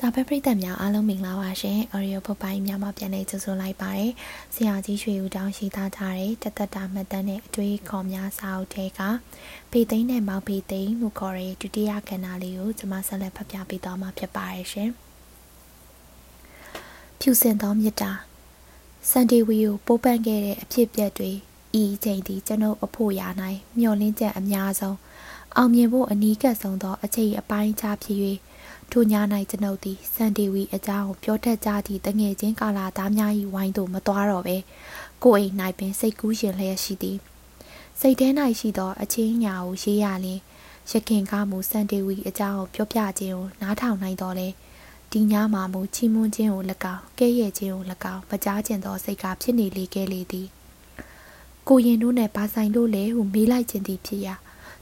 စာဖက်ပရိသတ်များအားလုံးမင်္ဂလာပါရှင်။ Audio ပုတ်ပိုင်းများမှာပြန်လည်ကြိုဆိုလိုက်ပါတယ်။ဆရာကြီးရွှေဦးတောင်းရှိသားထားတဲ့တသက်တာမှတ်တမ်းနဲ့အတွေ့အခေါ်များစာအုပ်ထဲကဖေသိန်းနဲ့မောင်ဖေသိန်းလို့ခေါ်တဲ့ဒုတိယကဏ္ဍလေးကိုကျွန်မဆက်လက်ဖတ်ပြပေးသွားမှာဖြစ်ပါတယ်ရှင်။ဖြူစင်သောမြတ်တာစန်ဒီဝီကိုပိုးပန့်ခဲ့တဲ့အဖြစ်ပြက်တွေဤချိန်ဒီကျွန်ုပ်အဖို့ရနိုင်မျောလင်းချက်အများဆုံးအောင်မြင်ဖို့အနီးကပ်ဆုံးသောအချိန်အပိုင်းခြားဖြစ်၍ ထိုည၌ကျွန်ုပ်သည်စန်ဒေဝီအကြောင်းပြောတတ်ကြသည့်တငယ်ချင်းကာလာသားများ၏ဝိုင်းသို့မသွားတော့ပဲကိုအိမ်၌ပင်စိတ်ကူးရှင်လျက်ရှိသည်စိတ်ထဲ၌ရှိသောအချင်းညာကိုရေးရလျင်ရခင်ကားမူစန်ဒေဝီအကြောင်းပြောပြခြင်းကိုနားထောင်နိုင်တော်လဲဒီညမှာမူချီးမွမ်းခြင်းကို၎င်းကဲ့ရဲ့ခြင်းကို၎င်းမကြားကျင်သောစိတ်ကဖြစ်နေလေခဲ့လေသည်ကိုရင်တို့နဲ့ဘာဆိုင်လို့လဲဟုမေးလိုက်ခြင်းသည်ဖြစ်ရာ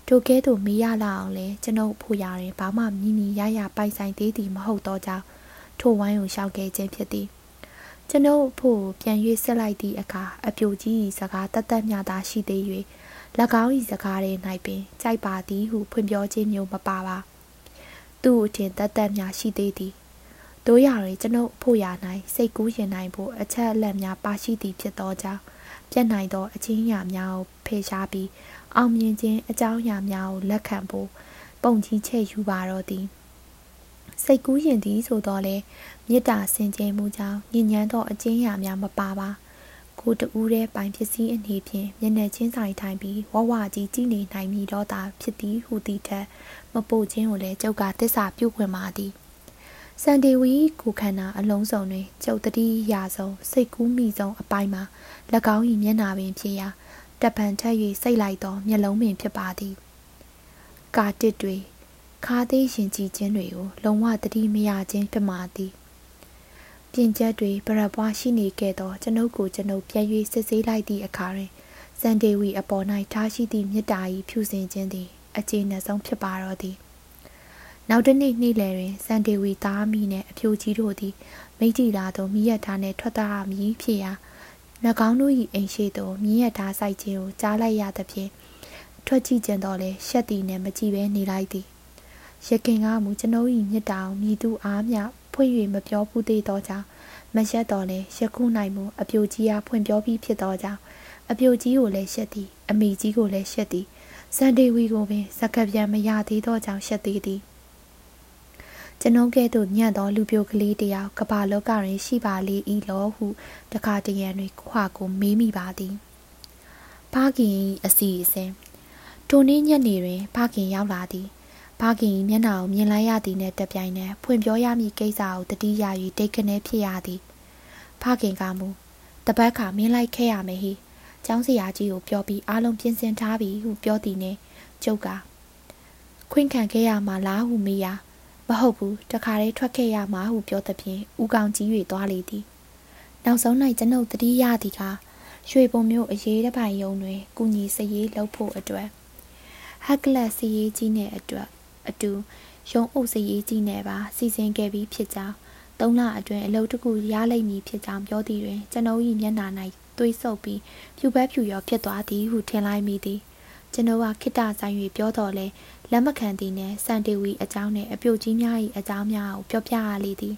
ထိုကဲ့သို့မေးရလာအောင်လဲကျွန်ုပ်ဖို့ရရင်ဘာမှမြည်မြည်ရရပိုင်ဆိုင်သေးသည်မဟုတ်တော့ကြောင်းထိုဝိုင်းကိုရှောက်ခဲ့ခြင်းဖြစ်သည်ကျွန်ုပ်ဖို့ပြန်၍ဆက်လိုက်သည့်အခါအပြိုကြီး၏စကားတသက်မြတာရှိသေး၍၎င်း၏စကားထဲ၌ပင်ကြိုက်ပါသည်ဟုဖွင့်ပြောခြင်းမျိုးမပါပါသူ့အထင်တသက်မြရှိသေးသည်တို့ရရင်ကျွန်ုပ်ဖို့ရ၌စိတ်ကူးရင်နိုင်ဖို့အချက်အလက်များပါရှိသည်ဖြစ်သောကြောင့်ပြတ်နိုင်သောအချင်းရာများကိုဖေရှားပြီး အောင်မြင်ခြင်းအကြောင်းအရာများကိုလက်ခံဖို့ပုံကြီးချက်ယူပါတော့သည်စိတ်ကူးရင်သည်ဆိုတော့လေမေတ္တာဆင်ခြင်မှုကြောင့်ညဉ့်ညမ်းသောအကျဉ်းရာများမပါပါကိုတူးတဲ့ပိုင်ပစ္စည်းအနေဖြင့်မျက်နှာချင်းဆိုင်ထိုင်ပြီးဝဝကြီးကြည်နေနိုင်မည်တော့တာဖြစ်သည်ဟုသည်ထက်မပို့ခြင်းကိုလည်းကျုပ်ကတစ္ဆာပြုခွင့်ပါသည်စန်ဒေဝီကိုခန္ဓာအလုံးစုံတွင်ကျုပ်တတိယဆုံးစိတ်ကူးမိဆုံးအပိုင်းမှာ၎င်း၏မျက်နာပင်ဖြစ်ရာ တပံထက်၍စိတ်လိုက်သောမျက်လုံးပင်ဖြစ်ပါသည်ကာတစ်တွေခါသေးရင်ကြည်ခြင်းတွေကိုလုံးဝတတိမရခြင်းဖြစ်မှာသည်ပြင်ချက်တွေပရပွားရှိနေခဲ့သောကျွန်ုပ်ကိုကျွန်ုပ်ပြန်၍စစ်ဆေးလိုက်သည့်အခါတွင်စန်ဒေဝီအပေါ်၌ထားရှိသည့်မေတ္တာ၏ဖြူစင်ခြင်းသည်အကျေနပ်ဆုံးဖြစ်ပါတော့သည်နောက်တစ်နေ့နေ့လယ်တွင်စန်ဒေဝီသားမိနှင့်အဖြိုကြီးတို့သည်မိတ်တီလာသောမိရထားနှင့်ထွက်သားမည်ဖြစ်ရာ၎ င်းတို့၏အိမ်ရှိသို့မြင်းရထားဆိုင်ခြင်းကိုကြားလိုက်ရသဖြင့်ထွက်ကြည့်ကြတော့လဲရှက်သည်နှင့်မကြည့်ဘဲနေလိုက်သည်ရခင်ကမူကျွန်ုပ်၏မြစ်တောင်မြည်သူအားမျှဖွင့်၍မပြောဘူးသေးသောကြောင့်မရှက်တော့လဲရခုနိုင်မူအပြိုကြီးအားဖွင့်ပြောပြီးဖြစ်သောကြောင့်အပြိုကြီးကိုလည်းရှက်သည်အမိကြီးကိုလည်းရှက်သည်စန်ဒေဝီကိုပင်စကပြန်မရသေးသောကြောင့်ရှက်သေးသည် ကျွန်ုပ်ကဲ့သို့ညံ့သောလူပြိုကလေးတယောက်ကဘာလောကတွင်ရှိပါလေ၏လောဟုတခါတရံတွင်ခွာကိုမေးမိပါသည်ဖခင်အစီအစဉ်ထိုနေ့ညနေတွင်ဖခင်ရောက်လာသည်ဖခင်မျက်နှာကိုမြင်လိုက်ရသည်နှင့်တပြိုင်နက်ဖွင့်ပြောရမည့်ကိစ္စကိုတတိယ၍တိတ်ခနဲဖြစ်ရသည်ဖခင်ကမူတပတ်ခါမင်းလိုက်ခဲ့ရမယ်ဟိကျောင်းဆရာကြီးကိုပြောပြီးအားလုံးပြင်ဆင်ထားပြီဟုပြောသည်နှင့်ကျုပ်ကခွင့်ခံခဲ့ရမှာလားဟုမေးရာ မဟုတ်ဘူးတခါတည်းထွက်ခဲ့ရမှာဟုပြောသဖြင့်ဦးကောင်ကြီး၍သွားလေသည်နောက်ဆုံး၌ကျွန်ုပ်တတိယသည်ကရွှေပုံမျိုးအရေးတစ်ပိုင်ယုံတွင်ကုညီစရေးလှုပ်ဖို့အတွက်ဟက်ကလတ်စရေးကြီးနဲ့အတွက်အတူရုံအုပ်စရေးကြီးနဲ့ပါစီစဉ်ခဲ့ပြီးဖြစ်ကြောင်းသုံးလအတွင်းအလုပ်တစ်ခုရလိမ့်မည်ဖြစ်ကြောင်းပြောသည်တွင်ကျွန်ုပ်၏မျက်နှာ၌သွေးဆုပ်ပြီးဖြူပက်ဖြူရောဖြစ်သွားသည်ဟုထင်လိုက်မိသည်ကျွန်ုပ်ကခိတ္တဆိုင်၍ပြောတော်လဲ လက်မခံသည်နှင့်စန်တေဝီအကြောင်းနှင့်အပြုတ်ကြီးများ၏အကြောင်းများကိုပြောပြရလေသည်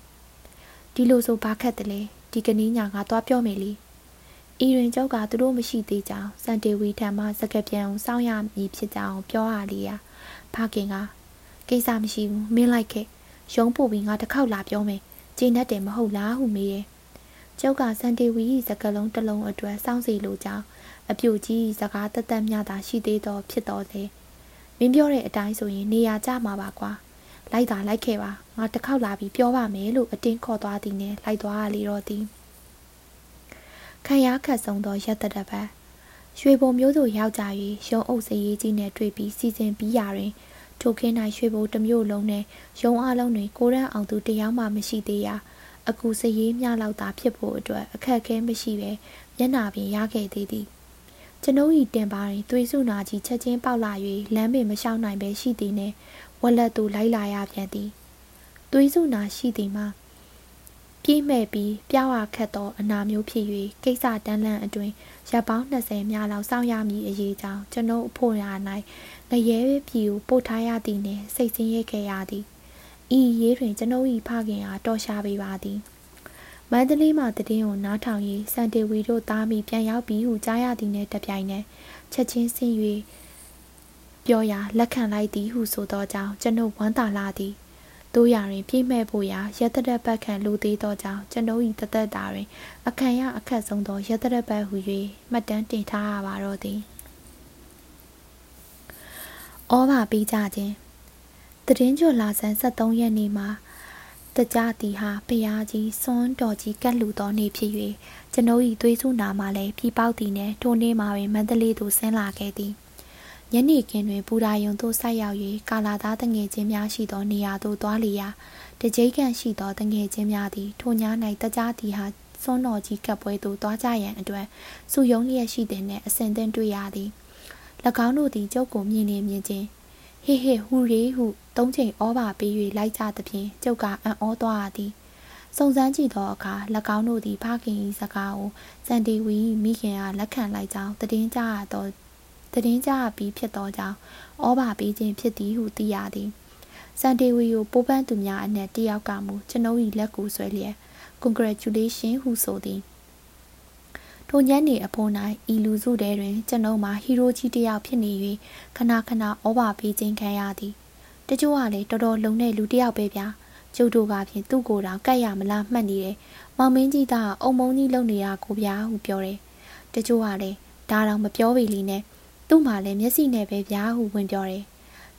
ဒီလိုဆိုဘာခက်တလဲဒီကနေ့ညငါသွားပြောမယ်လေဤရင်ကျောက်ကသူတို့မရှိသေးကြောင်းစန်တေဝီထံမှစကပြန်အောင်စောင့်ရမည်ဖြစ်ကြောင်းပြောရလေရာဖခင်ကကိစ္စမရှိဘူးမင်းလိုက်ခဲ့ရုံးပို့ပြီးငါတစ်ခေါက်လာပြောမယ်ကျင်းတတ်တယ်မဟုတ်လားဟုမေးတယ်ကျောက်ကစန်တေဝီ၏စကလုံးတစ်လုံးအတွက်စောင့်စီလိုကြောင်းအပြိုကြီးစကားတသက်မြတာရှိသေးသောဖြစ်တော်စေမ င်းပြောတဲ့အတိုင်းဆိုရင်နေရာကျမှာပါကွာလိုက်တာလိုက်ခဲ့ပါငါတစ်ခေါက်လာပြီးပြောပါမယ်လို့အတင်းခေါ်သွားသည်နဲ့လိုက်သွားရလေတော့သည်ခံရခတ်ဆုံးသောရက်တတပတ်ရွှေဘုံမျိုးတို့ရောက်ကြ၍ရုံအုပ်စရေးကြီးနဲ့တွေ့ပြီးစီစဉ်ပြီးရာတွင်ထိုခင်း၌ရွှေဘုံတစ်မျိုးလုံးနဲ့ရုံအလုံးတွင်ကိုရန်အောင်သူတယောက်မှမရှိသေးရာအကူစရေးမြလောက်သာဖြစ်ဖို့အတွက်အခက်အခဲမရှိပဲမျက်နာပင်ရခဲ့သေးသည် ကျွန်ုပ်၏တင်ပါတွင်သွေးစုနာကြီးချက်ချင်းပေါက်လာ၍လမ်းပင်မလျှောက်နိုင်ပဲရှိသည်နှင့်ဝက်လက်သူလိုက်လာရပြန်သည်သွေးစုနာရှိသည်မှာပြေးမဲ့ပြီးပြောင်းရခတ်သောအနာမျိုးဖြစ်၍ကိစ္စတန်းလန့်အတွင်ရပ်ပေါင်း20များလောက်စောင့်ရမည်အရေးကြောင်းကျွန်ုပ်အဖို့ရာ၌ငရဲပြည်ကိုပို့ထားရသည်နှင့်စိတ်ဆင်းရဲခဲ့ရသည်ဤရေးတွင်ကျွန်ုပ်၏ဖခင်အားတော်ရှာပေပါသည် မန္တလေးမှတည်င်းကိုနားထောင်၍စန်တေဝီတို့သားမိပြန်ရောက်ပြီးဟုကြားရသည်နှင့်တပြိုင်နက်ချက်ချင်းဆင်း၍ပြောရာလက်ခံလိုက်သည်ဟုဆိုသောကြောင့်ကျွန်ုပ်ဝမ်းသာလာသည်တို့ရတွင်ပြည့်မဲ့ဖို့ရာရတရက်ပတ်ခံလူသေးသောကြောင့်ကျွန်ုပ်၏တသက်တာတွင် အခမ်းရအခက်ဆုံးသောရတရက်ပတ်ဟု၍မှတ်တမ်းတင်ထားရပါတော့သည်ဩဘာပေးကြခြင်းတရင်ကျွလာဆန်း73ရက်နေ့မှာ တကြသည်ဟာဖျားကြီးစွန်းတော်ကြီးကတ်လူသောနေ့ဖြစ်၍ကျွန်ုပ်၏သွေးစုနာမှလည်းဖြီးပေါက်သည်နှင့်ထိုနေ့မှာပင်မန္တလေးသို့ဆင်းလာခဲ့သည်ညနေခင်းတွင်ပူရာယုံသို့ဆိုက်ရောက်၍ကာလာသားတငယ်ချင်းများရှိသောနေရာသို့သွားလျာတကြိတ်ကန်ရှိသောတငယ်ချင်းများသည်ထိုည၌တကြသည်ဟာစွန်းတော်ကြီးကပ်ပွဲသို့သွားကြရန်အတွက်စုယုံလျက်ရှိသည်နှင့်အစဉ်သင့်တွေ့ရသည်၎င်းတို့သည်ကျုပ်ကိုမြင်နေမြင်ချင်း ဟေဟေဟူရီဟုသုံးချိန်ဩဘာပေး၍လိုက်ကြသဖြင့်ကျုပ်ကအံ့ဩသွားရသည်စုံစမ်းကြည့်သောအခါ၎င်းတို့သည်ဖခင်၏စကားကိုစန်တီဝီမိခင်အားလက်ခံလိုက်ကြောင်းတည်င်းကြရသောတည်င်းကြရပြီးဖြစ်သောကြောင့်ဩဘာပေးခြင်းဖြစ်သည်ဟုသိရသည်စန်တီဝီကိုပိုးပန်းသူများအနက်တယောက်ကမူကျွန်ုပ်၏လက်ကိုဆွဲလျက် congratulation ဟုဆိုသည် ထိုညနေအဖိုး၌ဤလူစုတဲတွင်ကျွန်ုပ်မှာဟီရိုကြီးတစ်ယောက်ဖြစ်နေ၍ခဏခဏဩဘာပေးခြင်းခံရသည်တချို့ကလည်းတော်တော်လုံတဲ့လူတစ်ယောက်ပဲဗျာကျုပ်တို့ကဖြင့်သူ့ကိုယ်တော်ကတ်ရမလားမှတ်နေတယ်မောင်မင်းကြီးကအုံမုံကြီးလုံနေတာကိုဗျာဟုပြောတယ်တချို့ကလည်းဒါတော့မပြောပေလီနဲ့သူ့မှာလည်းမျက်စိနဲ့ပဲဗျာဟုဝင်ပြောတယ်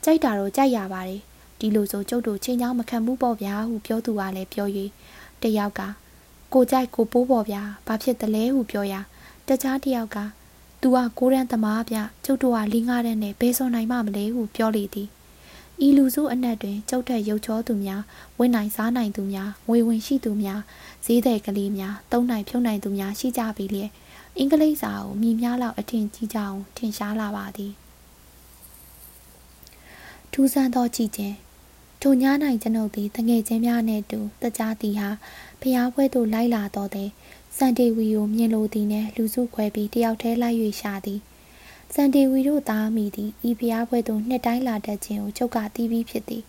ကြိုက်တာတော့ကြိုက်ရပါတယ်ဒီလိုဆိုကျုပ်တို့ချင်းချောင်းမခံဘူးပေါ့ဗျာဟုပြောသူကလည်းပြော၍တယောက်က ကိုကြိုက်ကိုပိုးပေါ်ဗျာဘာဖြစ်တလဲဟုပြောရာတခြားတယောက်ကသူကကိုရန်သမားဗျကျုပ်တို့ကလင်းကားတဲ့နဲ့ဘယ်စောနိုင်မှမလဲ ဟုပြောလေသည်ဤလူစုအနက်တွင်ကျုပ်ထက်ရုပ်ချောသူများဝင်နိုင်စားနိုင်သူများငွေဝင်ရှိသူများဈေးတဲ့ကလေးများတုံးနိုင်ဖြုံနိုင်သူများရှိကြပြီလေအင်္ဂလိပ်စာကိုမြည်များလောက်အထင်ကြီးကြအောင်ထင်ရှားလာပါသည်ထူးဆန်းသောကြည်ခြင်း ထိုည၌ကျွန်ုပ်သည်တငယ်ချင်းများနှင့်တူတကြားသည်ဟာဖျားပွဲသို့လိုက်လာတော့တဲ့စန်တေဝီကိုမြင်လိုသည်နှင့်လူစုခွဲပြီးတယောက်တည်းလိုက်၍ရှာသည်စန်တေဝီတို့သားမိသည်ဤဖျားပွဲသို့နှစ်တိုင်းလာတတ်ခြင်းကိုချုပ်ကတီးပြီးဖြစ်သည်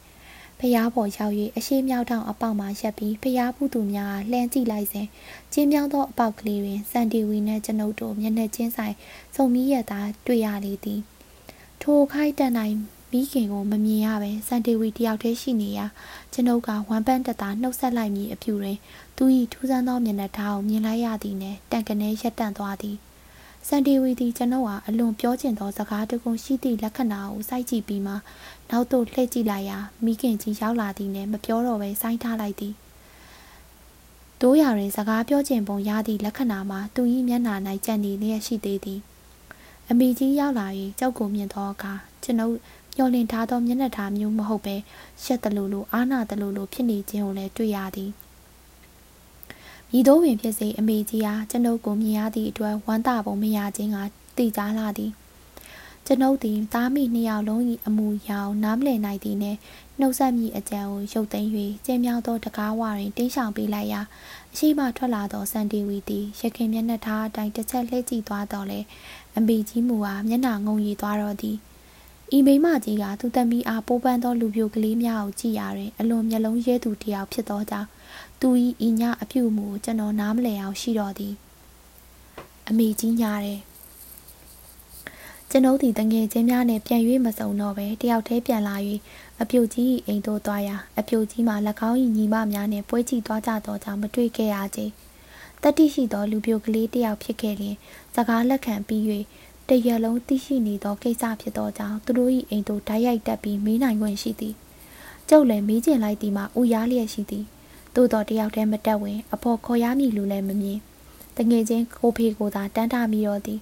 ဖျားပေါ်ရောက်၍အရှိမြောက်ထောင်အပေါက်မှရက်ပြီးဖျားผู้သူများလှမ်းကြည့်လိုက်စဉ်ကျင်းပြောင်းသောအပေါက်ကလေးတွင်စန်တီဝီနှင့်ကျွန်ုပ်တို့မျက်နှာချင်းဆိုင်စုံမီးရသာတွေ့ရလေသည်ထိုခိုက်တန်နိုင် မိခင်ကိုမမြင်ရပဲစန်တီဝီတယောက်တည်းရှိနေရာကျွန်ုပ်ကဝမ်ပန်းတက်တာနှုတ်ဆက်လိုက်မည်အဖြူတွင်သူ၏ထူးဆန်းသောမျက်နှာထားကိုမြင်လိုက်ရသည်နှင့်တန်ကနေရက်တန့်သွားသည်စန်တီဝီသည်ကျွန်ုပ်ဟာအလွန်ပြောကျင်သောစကားတခုရှိသည့်လက္ခဏာကိုစိုက်ကြည့်ပြီးမှနောက်သို့လှည့်ကြည့်လိုက်ရာမိခင်ကြီးရောက်လာသည်နှင့်မပြောတော့ဘဲစိုင်းထားလိုက်သည်တို့ရတွင်စကားပြောကျင်ပုံရသည့်လက္ခဏာမှာသူ၏မျက်နှာ၌ကြံ့နေလျက်ရှိသေးသည်အမိကြီးရောက်လာ၍ကြောက်ကိုမြင်သောအခါကျွန်ုပ် ညှော်လင့်ထားသောမျက်နှာထားမျိုးမဟုတ်ပဲရှက်တလူလိုအာနာတလူလိုဖြစ်နေခြင်းကိုလည်းတွေ့ရသည်မိတို့ပင်ဖြစ်စေအမေကြီးအားကျွန်ုပ်ကိုမြင်ရသည့်အတွက်ဝမ်းသာပုံမရခြင်းကတည်ကြားလာသည်ကျွန်ုပ်သည်သားမိနှစ်ယောက်လုံး၏အမူအရာနားမလည်နိုင်သည်နှင့်နှုတ်ဆက်မိအကြံကိုရုပ်သိမ်း၍ကျင်းမြောင်းသောတကားဝတွင်တင်းဆောင်ပေးလိုက်ရာအရှိမထွက်လာသောစန်တီဝီသည်ရခင်မျက်နှာထားအတိုင်းတစ်ချက်လှည့်ကြည့်သွားတော့လေအမေကြီးမူအားမျက်နှာငုံရည်သွားတော့သည် ဤမိမကြီးကသူသမီးအားပိုးပန်းသောလူပြိုကလေးများကိုကြည့်ရတွင်အလွန်မျက်လုံးရဲသူတစ်ယောက်ဖြစ်သောကြောင့်သူ၏ဤညအပြုမူကိုကျွန်တော်နားမလည်အောင်ရှိတော်သည်အမေကြီးညားတယ်ကျွန်ုပ်သည်တငယ်ချင်းများနှင့်ပြန်၍မစုံတော့ပဲတယောက်တည်းပြန်လာ၍အပြုတ်ကြီးအိမ်သို့သွားရာအပြုတ်ကြီးမှာ၎င်း၏ညီမများနှင့်ပွဲကြည့်သွားကြသောကြောင့်မတွေ့ခဲ့ရကြတတိရှိသောလူပြိုကလေးတယောက်ဖြစ်ခဲ့လျင်စကားလက်ခံပြီး၍ တရလုံးသိရှိနေသောကိစ္စဖြစ်သောကြောင့်သူတို့၏အိမ်သို့ဓာတ်ရိုက်တက်ပြီးမေးနိုင်ခွင့်ရှိသည်ကျုပ်လည်းမေးကျင်လိုက်သည်မှာဥရားလျက်ရှိသည်သို့တော်တယောက်တည်းမတက်ဝင်အဖို့ခေါ်ရမည်လူလည်းမမြင်တငယ်ချင်းကိုဖေကိုသာတန်းထားမိတော့သည်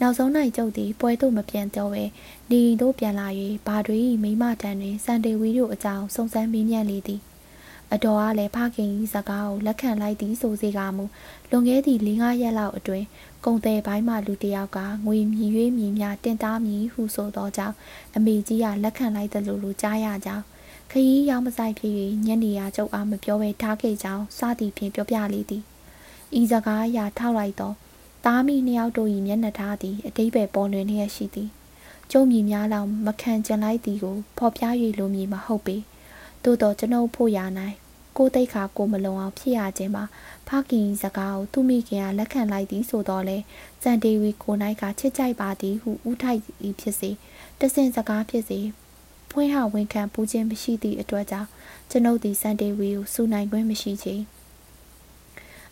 နောက်ဆုံး၌ကျုပ်သည်ပွဲသို့မပြန်တော့ပဲနေအိမ်သို့ပြန်လာ၍ဘာတွေမိမတန်တွင်စန်တေဝီတို့အကြောင်းစုံစမ်းမေးမြန်းလေသည်အတော်ကလည်းဖခင်၏စကားကိုလက်ခံလိုက်သည်ဆိုစေကမူလွန်ခဲ့သည့်၄-၅ရက်လောက်အတွင်း ကုံတဲ့ဘိုင်းမှလူတစ်ယောက်ကငွေမြည်၍မြည်များတင်သားမည်ဟုဆိုသောကြောင့်အမေကြီးကလက်ခံလိုက်သလိုလိုကြားရကြောင်းခရီးရောက်မဆိုင်ဖြစ်၍ညနေရကျုပ်အားမပြောဘဲထားခဲ့ကြောင်းစသည်ဖြင့်ပြောပြလေသည်ဤစကားအရာထောက်လိုက်သောသားမိနှစ်ယောက်တို့၏မျက်နှာထားသည်အတိပ္ပယ်ပေါ်လွင်လျက်ရှိသည်ကျုံမြည်များလောင်မခံကျင်လိုက်သည်ကိုဖော်ပြ၍လိုမည်မဟုတ်ပေသို့တော့ကျွန်ုပ်ဖို့ရနိုင်ကိုတိတ်ခါကိုမလုံအောင်ဖြစ်ရခြင်းမှာ ဖခင်စကားကိုသူမိခင်ကလက်ခံလိုက်သည်ဆိုတော့လေစန်ဒေဝီကိုနိုင်ကချစ်ကြိုက်ပါသည်ဟုဥထိုက်သည်ဖြစ်စေတဆင်စကားဖြစ်စေဖွင့်ဟဝန်ခံပူးခြင်းမရှိသည့်အတွက်ကြောင့်ကျွန်ုပ်သည်စန်ဒေဝီကိုစူနိုင်ခွင့်မရှိချေ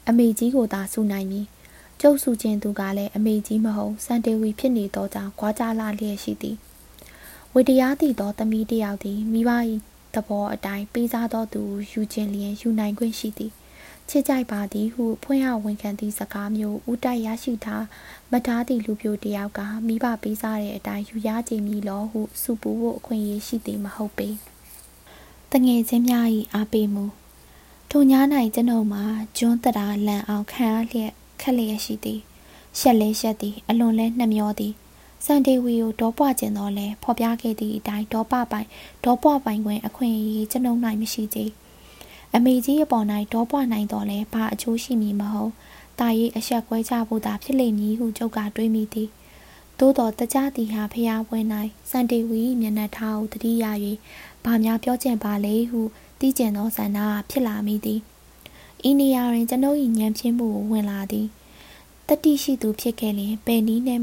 အမေကြီးကိုသာစူနိုင်မည်ကျုပ်စုခြင်းသူကလည်းအမေကြီးမဟုတ်စန်တေဝီဖြစ်နေသောကြောင့်ခွာကြလာလျက်ရှိသည်ဝေတရားတည်သောသမီးတယောက်သည်မိဘ၏သဘောအတိုင်းပေးစားသောသူယူခြင်းလျင်ယူနိုင်ခွင့်ရှိသည် ချစ်ကြိုက်ပါသည်ဟုဖွင့်ဟဝန်ခံသည့်စကားမျိုးဥတိုက်ရရှိထားမထားသည့်လူပြိုတယောက်ကမိဘပေးစားတဲ့အတိုင်းယူရကြမည်လောဟုစုပူဖို့အခွင့်အရေးရှိသည်မဟုတ်ပေတငယ်ချင်းများ၏အားပေးမှုထိုည၌ကျွန်ုပ်မှာကျွန်းတရာလန်အောင်ခံရလျက်ခက်လျက်ရှိသည်ရှက်လဲရှက်သည်အလွန်လဲနှမျောသည်စန်ဒေဝီကိုဒေါပွားကျင်တော့လဲဖော်ပြခဲ့သည့်အတိုင်းဒေါပပိုင်ဒေါပွားပိုင်ခွင့်အခွင့်အရေးကျွန်ုပ်၌မရှိသေး အမေကြီးအပေါ်၌ဒေါပွားနိုင်တော့လဲဘာအချိုးရှိမည်မဟုတ်တာရေးအဆက်ကွဲကြဖို့သာဖြစ်လိမ့်မည်ဟုကျုပ်ကတွေးမိသည်သို့တော်တကြသည်ဟာဖျားပွဲ၌စန်ဒေဝီမျက်နှာထားကိုတတိယ၍ဘာများပြောကျင်ပါလေဟုတီးကျင်သောဆန္ဒဖြစ်လာမိသည်ဤနေရာတွင်ကျွန်ုပ်၏ဉာဏ်ဖြင်းမှုကိုဝင်လာသည်တတိရှိသူဖြစ်ခဲ့လျင်ဘယ်နည်းနဲ့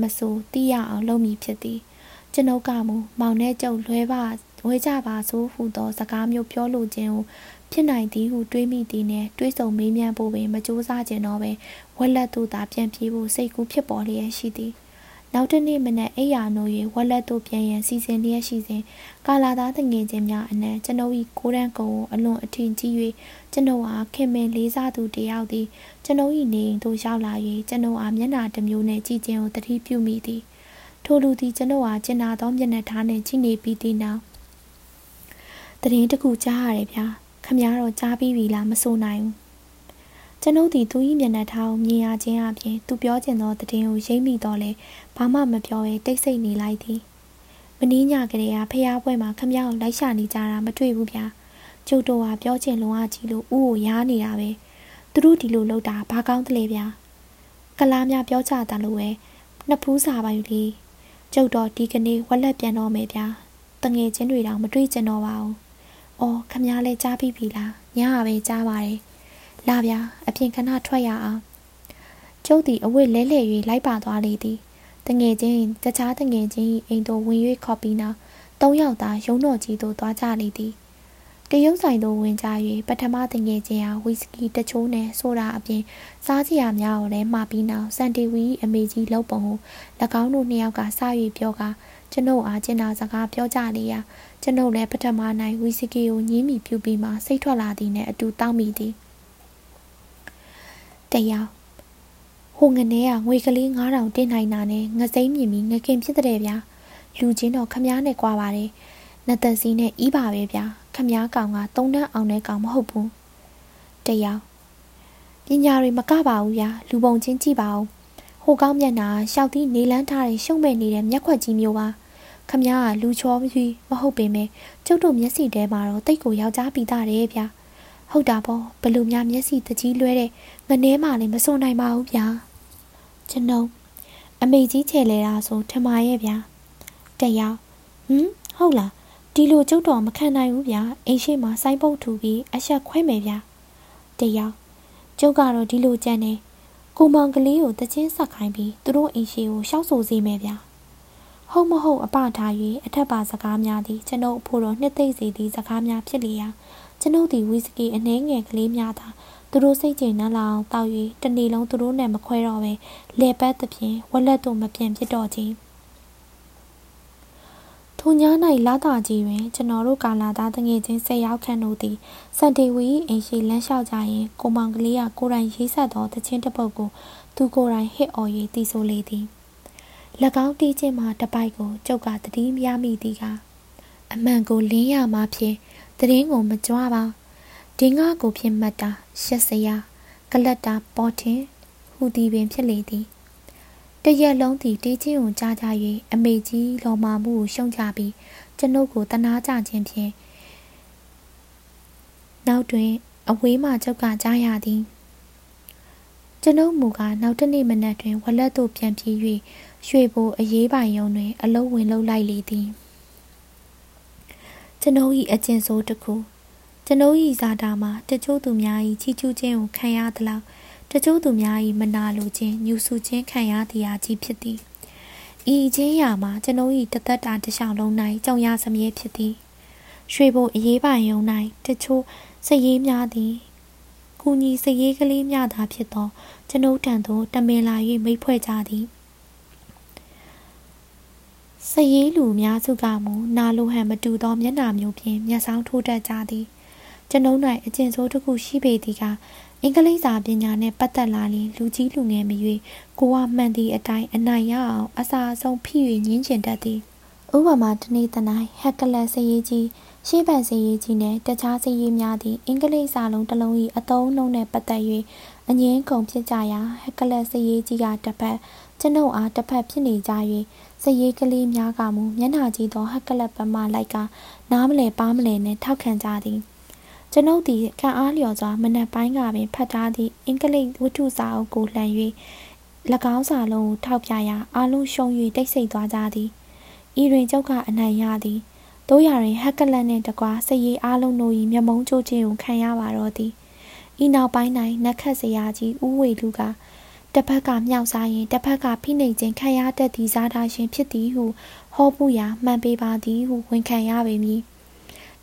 မဆိုသိရအောင်လုပ်မည်ဖြစ်သည်ကျွန်ုပ်ကမူမောင်နဲ့ကျုပ်လွဲပါဝဲကြပါဆိုဟုသောစကားမျိုးပြောလိုခြင်းကို ဖြစ်နိုင်သည်ဟုတွေးမိသည်နှင့်တွေးဆုံမေးမြန်းဖို့ပင်မကြိုးစားခြင်းတော့ပဲဝက်လက်သူသာပြန်ပြေးဖို့စိတ်ကူးဖြစ်ပေါ်လျက်ရှိသည်နောက်တစ်နေ့မနက်အိယာနို၍ဝက်လက်တို့ပြန်ရန်စီစဉ်လျက်ရှိစဉ်ကာလာသားတငယ်ချင်းများအနက်ကျွန်ုပ်၏ကိုရန်ကုံကိုအလွန်အထင်ကြီး၍ကျွန်ုပ်အားခင်မင်လေးစားသူတယောက်သည်ကျွန်ုပ်၏နေအိမ်သို့ရောက်လာ၍ကျွန်ုပ်အားမျက်နှာတစ်မျိုးနှင့်ကြည့်ခြင်းကိုတတိပြုမိသည်ထိုလူသည်ကျွန်ုပ်အားကျင်နာသောမျက်နှာထားနှင့်ကြည့်နေပြီးသည့်နောက်တရင်တခုကြားရတယ်ဗျာ ခမည်းတော်ကြားပြီးပြီလားမဆိုနိုင်ဘူးကျွန်ုပ်သည်သူ၏မျက်နှာထားကိုမြင်ရခြင်းအပြင်သူပြောကျင်သောတည်င်းကိုရိပ်မိတော့လဲဘာမှမပြောဘဲတိတ်ဆိတ်နေလိုက်သည်မင်းညကလေးကဖျားပွဲမှာခမည်းကိုလိုက်ရှာနေကြတာမတွေ့ဘူးဗျာကျုပ်တို့ကပြောချင်လုံးအကြီးလို့ဥကိုရားနေတာပဲသူတို့ဒီလိုလုပ်တာဘာကောင်းသလဲဗျာကလားများပြောကြတာလို့ပဲနှစ်ဖူးစာပါယူလေကျုပ်တော့ဒီကနေ့ဝက်လက်ပြန်တော့မယ်ဗျာတငယ်ချင်းတွေတောင်မတွေ့ကျင်တော့ပါဘူး အော်ခမည်းလဲကြားပြီးပြီလားညကပဲကြားပါတယ်လာဗျာအပြင်ခဏထွက်ရအောင်ကျုပ်သည်အဝတ်လဲလှဲ၍လိုက်ပါသွားလေသည်တငယ်ချင်းတခြားတငယ်ချင်း၏အိမ်သို့ဝင်၍ခေါ်ပြီးနောက်သုံးယောက်သာရုံးတော်ကြီးသို့သွားကြလေသည် တရုတ်ဆိုင်သို့ဝင်ကြ၍ပထမတငယ်ချင်းဟာဝီစကီတချိုးနှင့်ဆိုဒါအပြင်စားစရာများကိုလည်းမှာပြီးနောက်စန်တီဝီအမေကြီးလှုပ်ပုံကို၎င်းတို့နှစ်ယောက်ကစ၍ပြောကာကျွန်ုပ်အားကျင်နာစကားပြောကြလေရာကျွန်ုပ်လည်းပထမနိုင်ဝီစကီကိုညင်းမိပြူပြီးမှစိတ်ထွက်လာသည်နှင့်အတူတောင်းမိသည်တရားဟိုငနေကငွေကလေး9000တင်နိုင်တာနဲ့ငစိမ့်မြင်ပြီးငခင်ဖြစ်တဲ့ဗျာလူချင်းတော့ခမားနဲ့ကြွားပါတယ်နတ်သက်စီးနဲ့ဤပါပဲဗျာ ခမားကောင်ကသုံးတန်းအောင်တဲ့ကောင်မဟုတ်ဘူးတရားပညာတွေမကပါဘူးဗျာလူပုံချင်းကြည့်ပါဦးဟိုကောင်းမျက်နှာရှောက်သီးနေလန်းထားတဲ့ရှုံ့မဲ့နေတဲ့မျက်ခွက်ကြီးမျိုးပါခမ ्या ကလူချောပြီးမဟုတ်ပေမဲ့ကျုပ်တို့မျက်စိထဲမှာတော့တိတ်ကိုယောက်ျားပြီးသားတယ်ဗျာဟုတ်တာပေါ့ဘလူများမျက်စိတကြီးလွဲတဲ့ငနဲမှလည်းမစုံနိုင်ပါဘူးဗျာကျွန်ုပ်အမေကြီးချေလဲတာဆိုထမရဲ့ဗျာတရားဟမ်ဟုတ်လား ဒီလိုကျုပ်တော်မခံနိုင်ဘူးဗျာအိမ်ရှိမှာစိုင်းပုတ်ထူပြီးအဆက်ခွဲမယ်ဗျာတရားကျုပ်ကတော့ဒီလိုကြံနေကိုမောင်ကလေးကိုတချင်းဆက်ခိုင်းပြီးသူတို့အိမ်ရှိကိုရှောက်ဆိုစေမယ်ဗျာဟုတ်မဟုတ်အပထား၍အထက်ပါစကားများသည်ကျွန်ုပ်အဖို့တော်နှစ်သိမ့်စေသည့်စကားများဖြစ်လျာကျွန်ုပ်သည်ဝီစကီအနှဲငယ်ကလေးများသာသူတို့စိတ်ကြည်နှံ့လာအောင်တောက်၍တနေ့လုံးသူတို့နဲ့မခွဲတော့ပဲလေပတ်သဖြင့်ဝက်လက်တို့မပြန်ဖြစ်တော့ခြင်း ထိုည၌လာတာကြီးတွင် ကျွန်တော်တို့ကာလာသားတငယ်ချင်းဆက်ရောက်ခန့်တို့သည်စန်တေဝီအိမ်ရှိလမ်းလျှောက်ကြရင်ကိုမောင်ကလေးကကိုယ်တိုင်ရေးဆက်သောတခြင်းတစ်ပုဒ်ကိုသူကိုယ်တိုင်ဟစ်အော်၍တီးဆိုလေသည်၎င်းတီးခြင်းမှာတပိုက်ကိုကျုပ်ကတတိမရမိသည်ကအမှန်ကိုလင်းရမှာဖြင့်တရင်ကိုမကြွားပါဒင်းကားကိုဖြင့်မှတ်တာရှက်စရာကလတ်တာပေါ်ထင်ဟူသည်ပင်ဖြစ်လေသည် တရက်လုံးသည်တေးချင်းကိုကြားကြ၍အမေကြီးလော်မာမှုကိုရှုံချပြီးကျွန်ုပ်ကိုတနာကြခြင်းဖြင့်နောက်တွင် အဝေးမှကြောက်ကကြားရသည်ကျွန်ုပ်မူကားနောက်တစ်နေ့မနက်တွင်ဝလက်သို့ပြန်ပြေး၍ရွှေဘိုအရေးပိုင်ယုံတွင် အလုံးဝင်လုံးလိုက်လေသည်ကျွန်ုပ်၏အကျင့်ဆိုးတစ်ခုကျွန်ုပ်၏ဇာတာမှာတချို့သူများ၏ချီးကျူးခြင်းကိုခံရသလောက် တချို့သူများ၏မနာလိုခြင်းညှူဆူခြင်းခံရသည်အကြီးဖြစ်သည်ဤချင်းရာမှာကျွန်ုပ်၏တသက်တာတစ်လျှောက်လုံး၌ကြုံရစမြဲဖြစ်သည်ရွှေဘုံအရေးပိုင်ယုံ၌တချို့စည်ရေးများသည်ကူညီစည်ရေးကလေးများသာဖြစ်သောကျွန်ုပ်ထံသို့တမင်လာ၍မိတ်ဖွဲ့ကြသည်စရေးလူများစုကမူနာလိုဟန်မတူသောမျက်နှာမျိုးဖြင့်မျက်စောင်းထိုးတတ်ကြသည်ကျွန်ုပ်၌အကျင့်ဆိုးတစ်ခုရှိပေသည်က အင်္ဂလိပ်စာပညာနှင့်ပတ်သက်လာရင်လူကြီးလူငယ်မရွေကိုကမှန်သည့်အတိုင်းအနိုင်ရအောင်အစာအဆုံးဖိ၍ညှင်းကျင်တတ်သည်ဥပမာတနေ့တနိုင်ဟက်ကလတ်စရေးကြီးရှေးပန်စရေးကြီးနှင့်တခြားစရေးများသည့်အင်္ဂလိပ်စာလုံးတစ်လုံး၏အသုံးအနှုန်းနှင့်ပတ်သက်၍အငင်းကုန်ဖြစ်ကြရာဟက်ကလတ်စရေးကြီးကတစ်ဖက်ကျွန်ုပ်အားတစ်ဖက်ဖြစ်နေကြ၍စရေးကလေးများကမူမျက်နှာကြီးသောဟက်ကလတ်ပမာလိုက်ကနားမလဲပါမလဲနှင့်ထောက်ခံကြသည် ကျွန်ုပ်သည်ခံအားလျော်စွာမနက်ပိုင်းကပင်ဖတ်ထားသည့်အင်္ဂလိပ်ဝတ္ထုစာအုပ်ကိုလှန်၍၎င်းစာလုံးကိုထောက်ပြရာအလုံးရှုံ၍တိတ်ဆိတ်သွားကြသည်ဤတွင်ကျုပ်ကအနိုင်ရသည်တို့ရရင်ဟက်ကလတ်နှင့်တကွာစည်ရည်အလုံးတို့၏မျက်မုံးချိုးခြင်းကိုခံရပါတော့သည်ဤနောက်ပိုင်း၌နက်ခတ်စရာကြီးဦးဝေလူကတစ်ဖက်ကမြောက်စားရင်တစ်ဖက်ကဖိနှိပ်ခြင်းခံရတတ်သည့်ဇာတာရှင်ဖြစ်သည်ဟုဟောပူရာမှန်ပေပါသည်ဟုဝန်ခံရပေမည်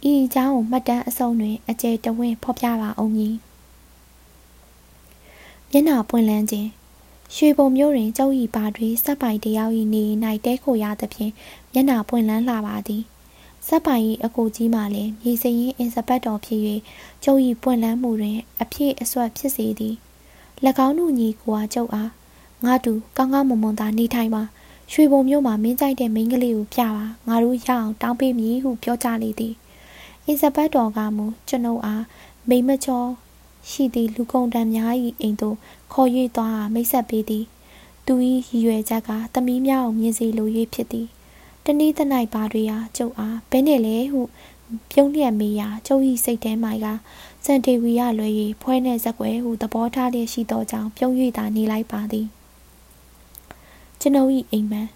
ဤအကြောင်းကိုမှတ်တမ်းအစုံတွင်အကျယ်တဝင့်ဖော်ပြပါအောင်မည်မျက်နှာပွင့်လန်းခြင်းရွှေဘုံမျိုးတွင်ကျုပ်၏ဘာတွေစက်ပိုင်တယောက်၏နေ၌တဲခိုရသဖြင့်မျက်နှာပွင့်လန်းလာပါသည်စက်ပိုင်၏အကိုကြီးမှလည်းမြေစရင်အင်စပတ်တော်ဖြစ်၍ကျုပ်၏ပွင့်လန်းမှုတွင်အဖြစ်အဆွတ်ဖြစ်စေသည်၎င်းတို့ညီကိုအားကျုပ်အားငါတူကောင်းကောင်းမွန်မွန်သာနေထိုင်ပါရွှေဘုံမျိုးမှာမင်းကြိုက်တဲ့မိန်းကလေးကိုပြပါငါတို့ရအောင်တောင်းပေးမည်ဟုပြောကြလေသည် အင်စပတ်တော်ကမူကျွန်ုပ်အားမိမချောရှိသည့်လူကုန်တန်များ၏အိမ်သို့ခေါ်၍သွားမိတ်ဆက်ပေးသည် သူ၏ရည်ရွယ်ချက်ကသမီးများကိုမြင်စေလို၍ဖြစ်သည်တနည်းတနိုင်ပါတွေဟာကျုပ်အားဘဲနဲ့လဲဟုပြုံးလျက်မေးရာကျုပ်၏စိတ်ထဲမှကစန်တေဝီရလွယ်၍ဖွဲနှင့်ဇက်ွယ်ဟုသဘောထားလျက်ရှိသောကြောင့်ပြုံး၍သာနေလိုက်ပါသည်ကျွန်ုပ်၏အိမ်မန်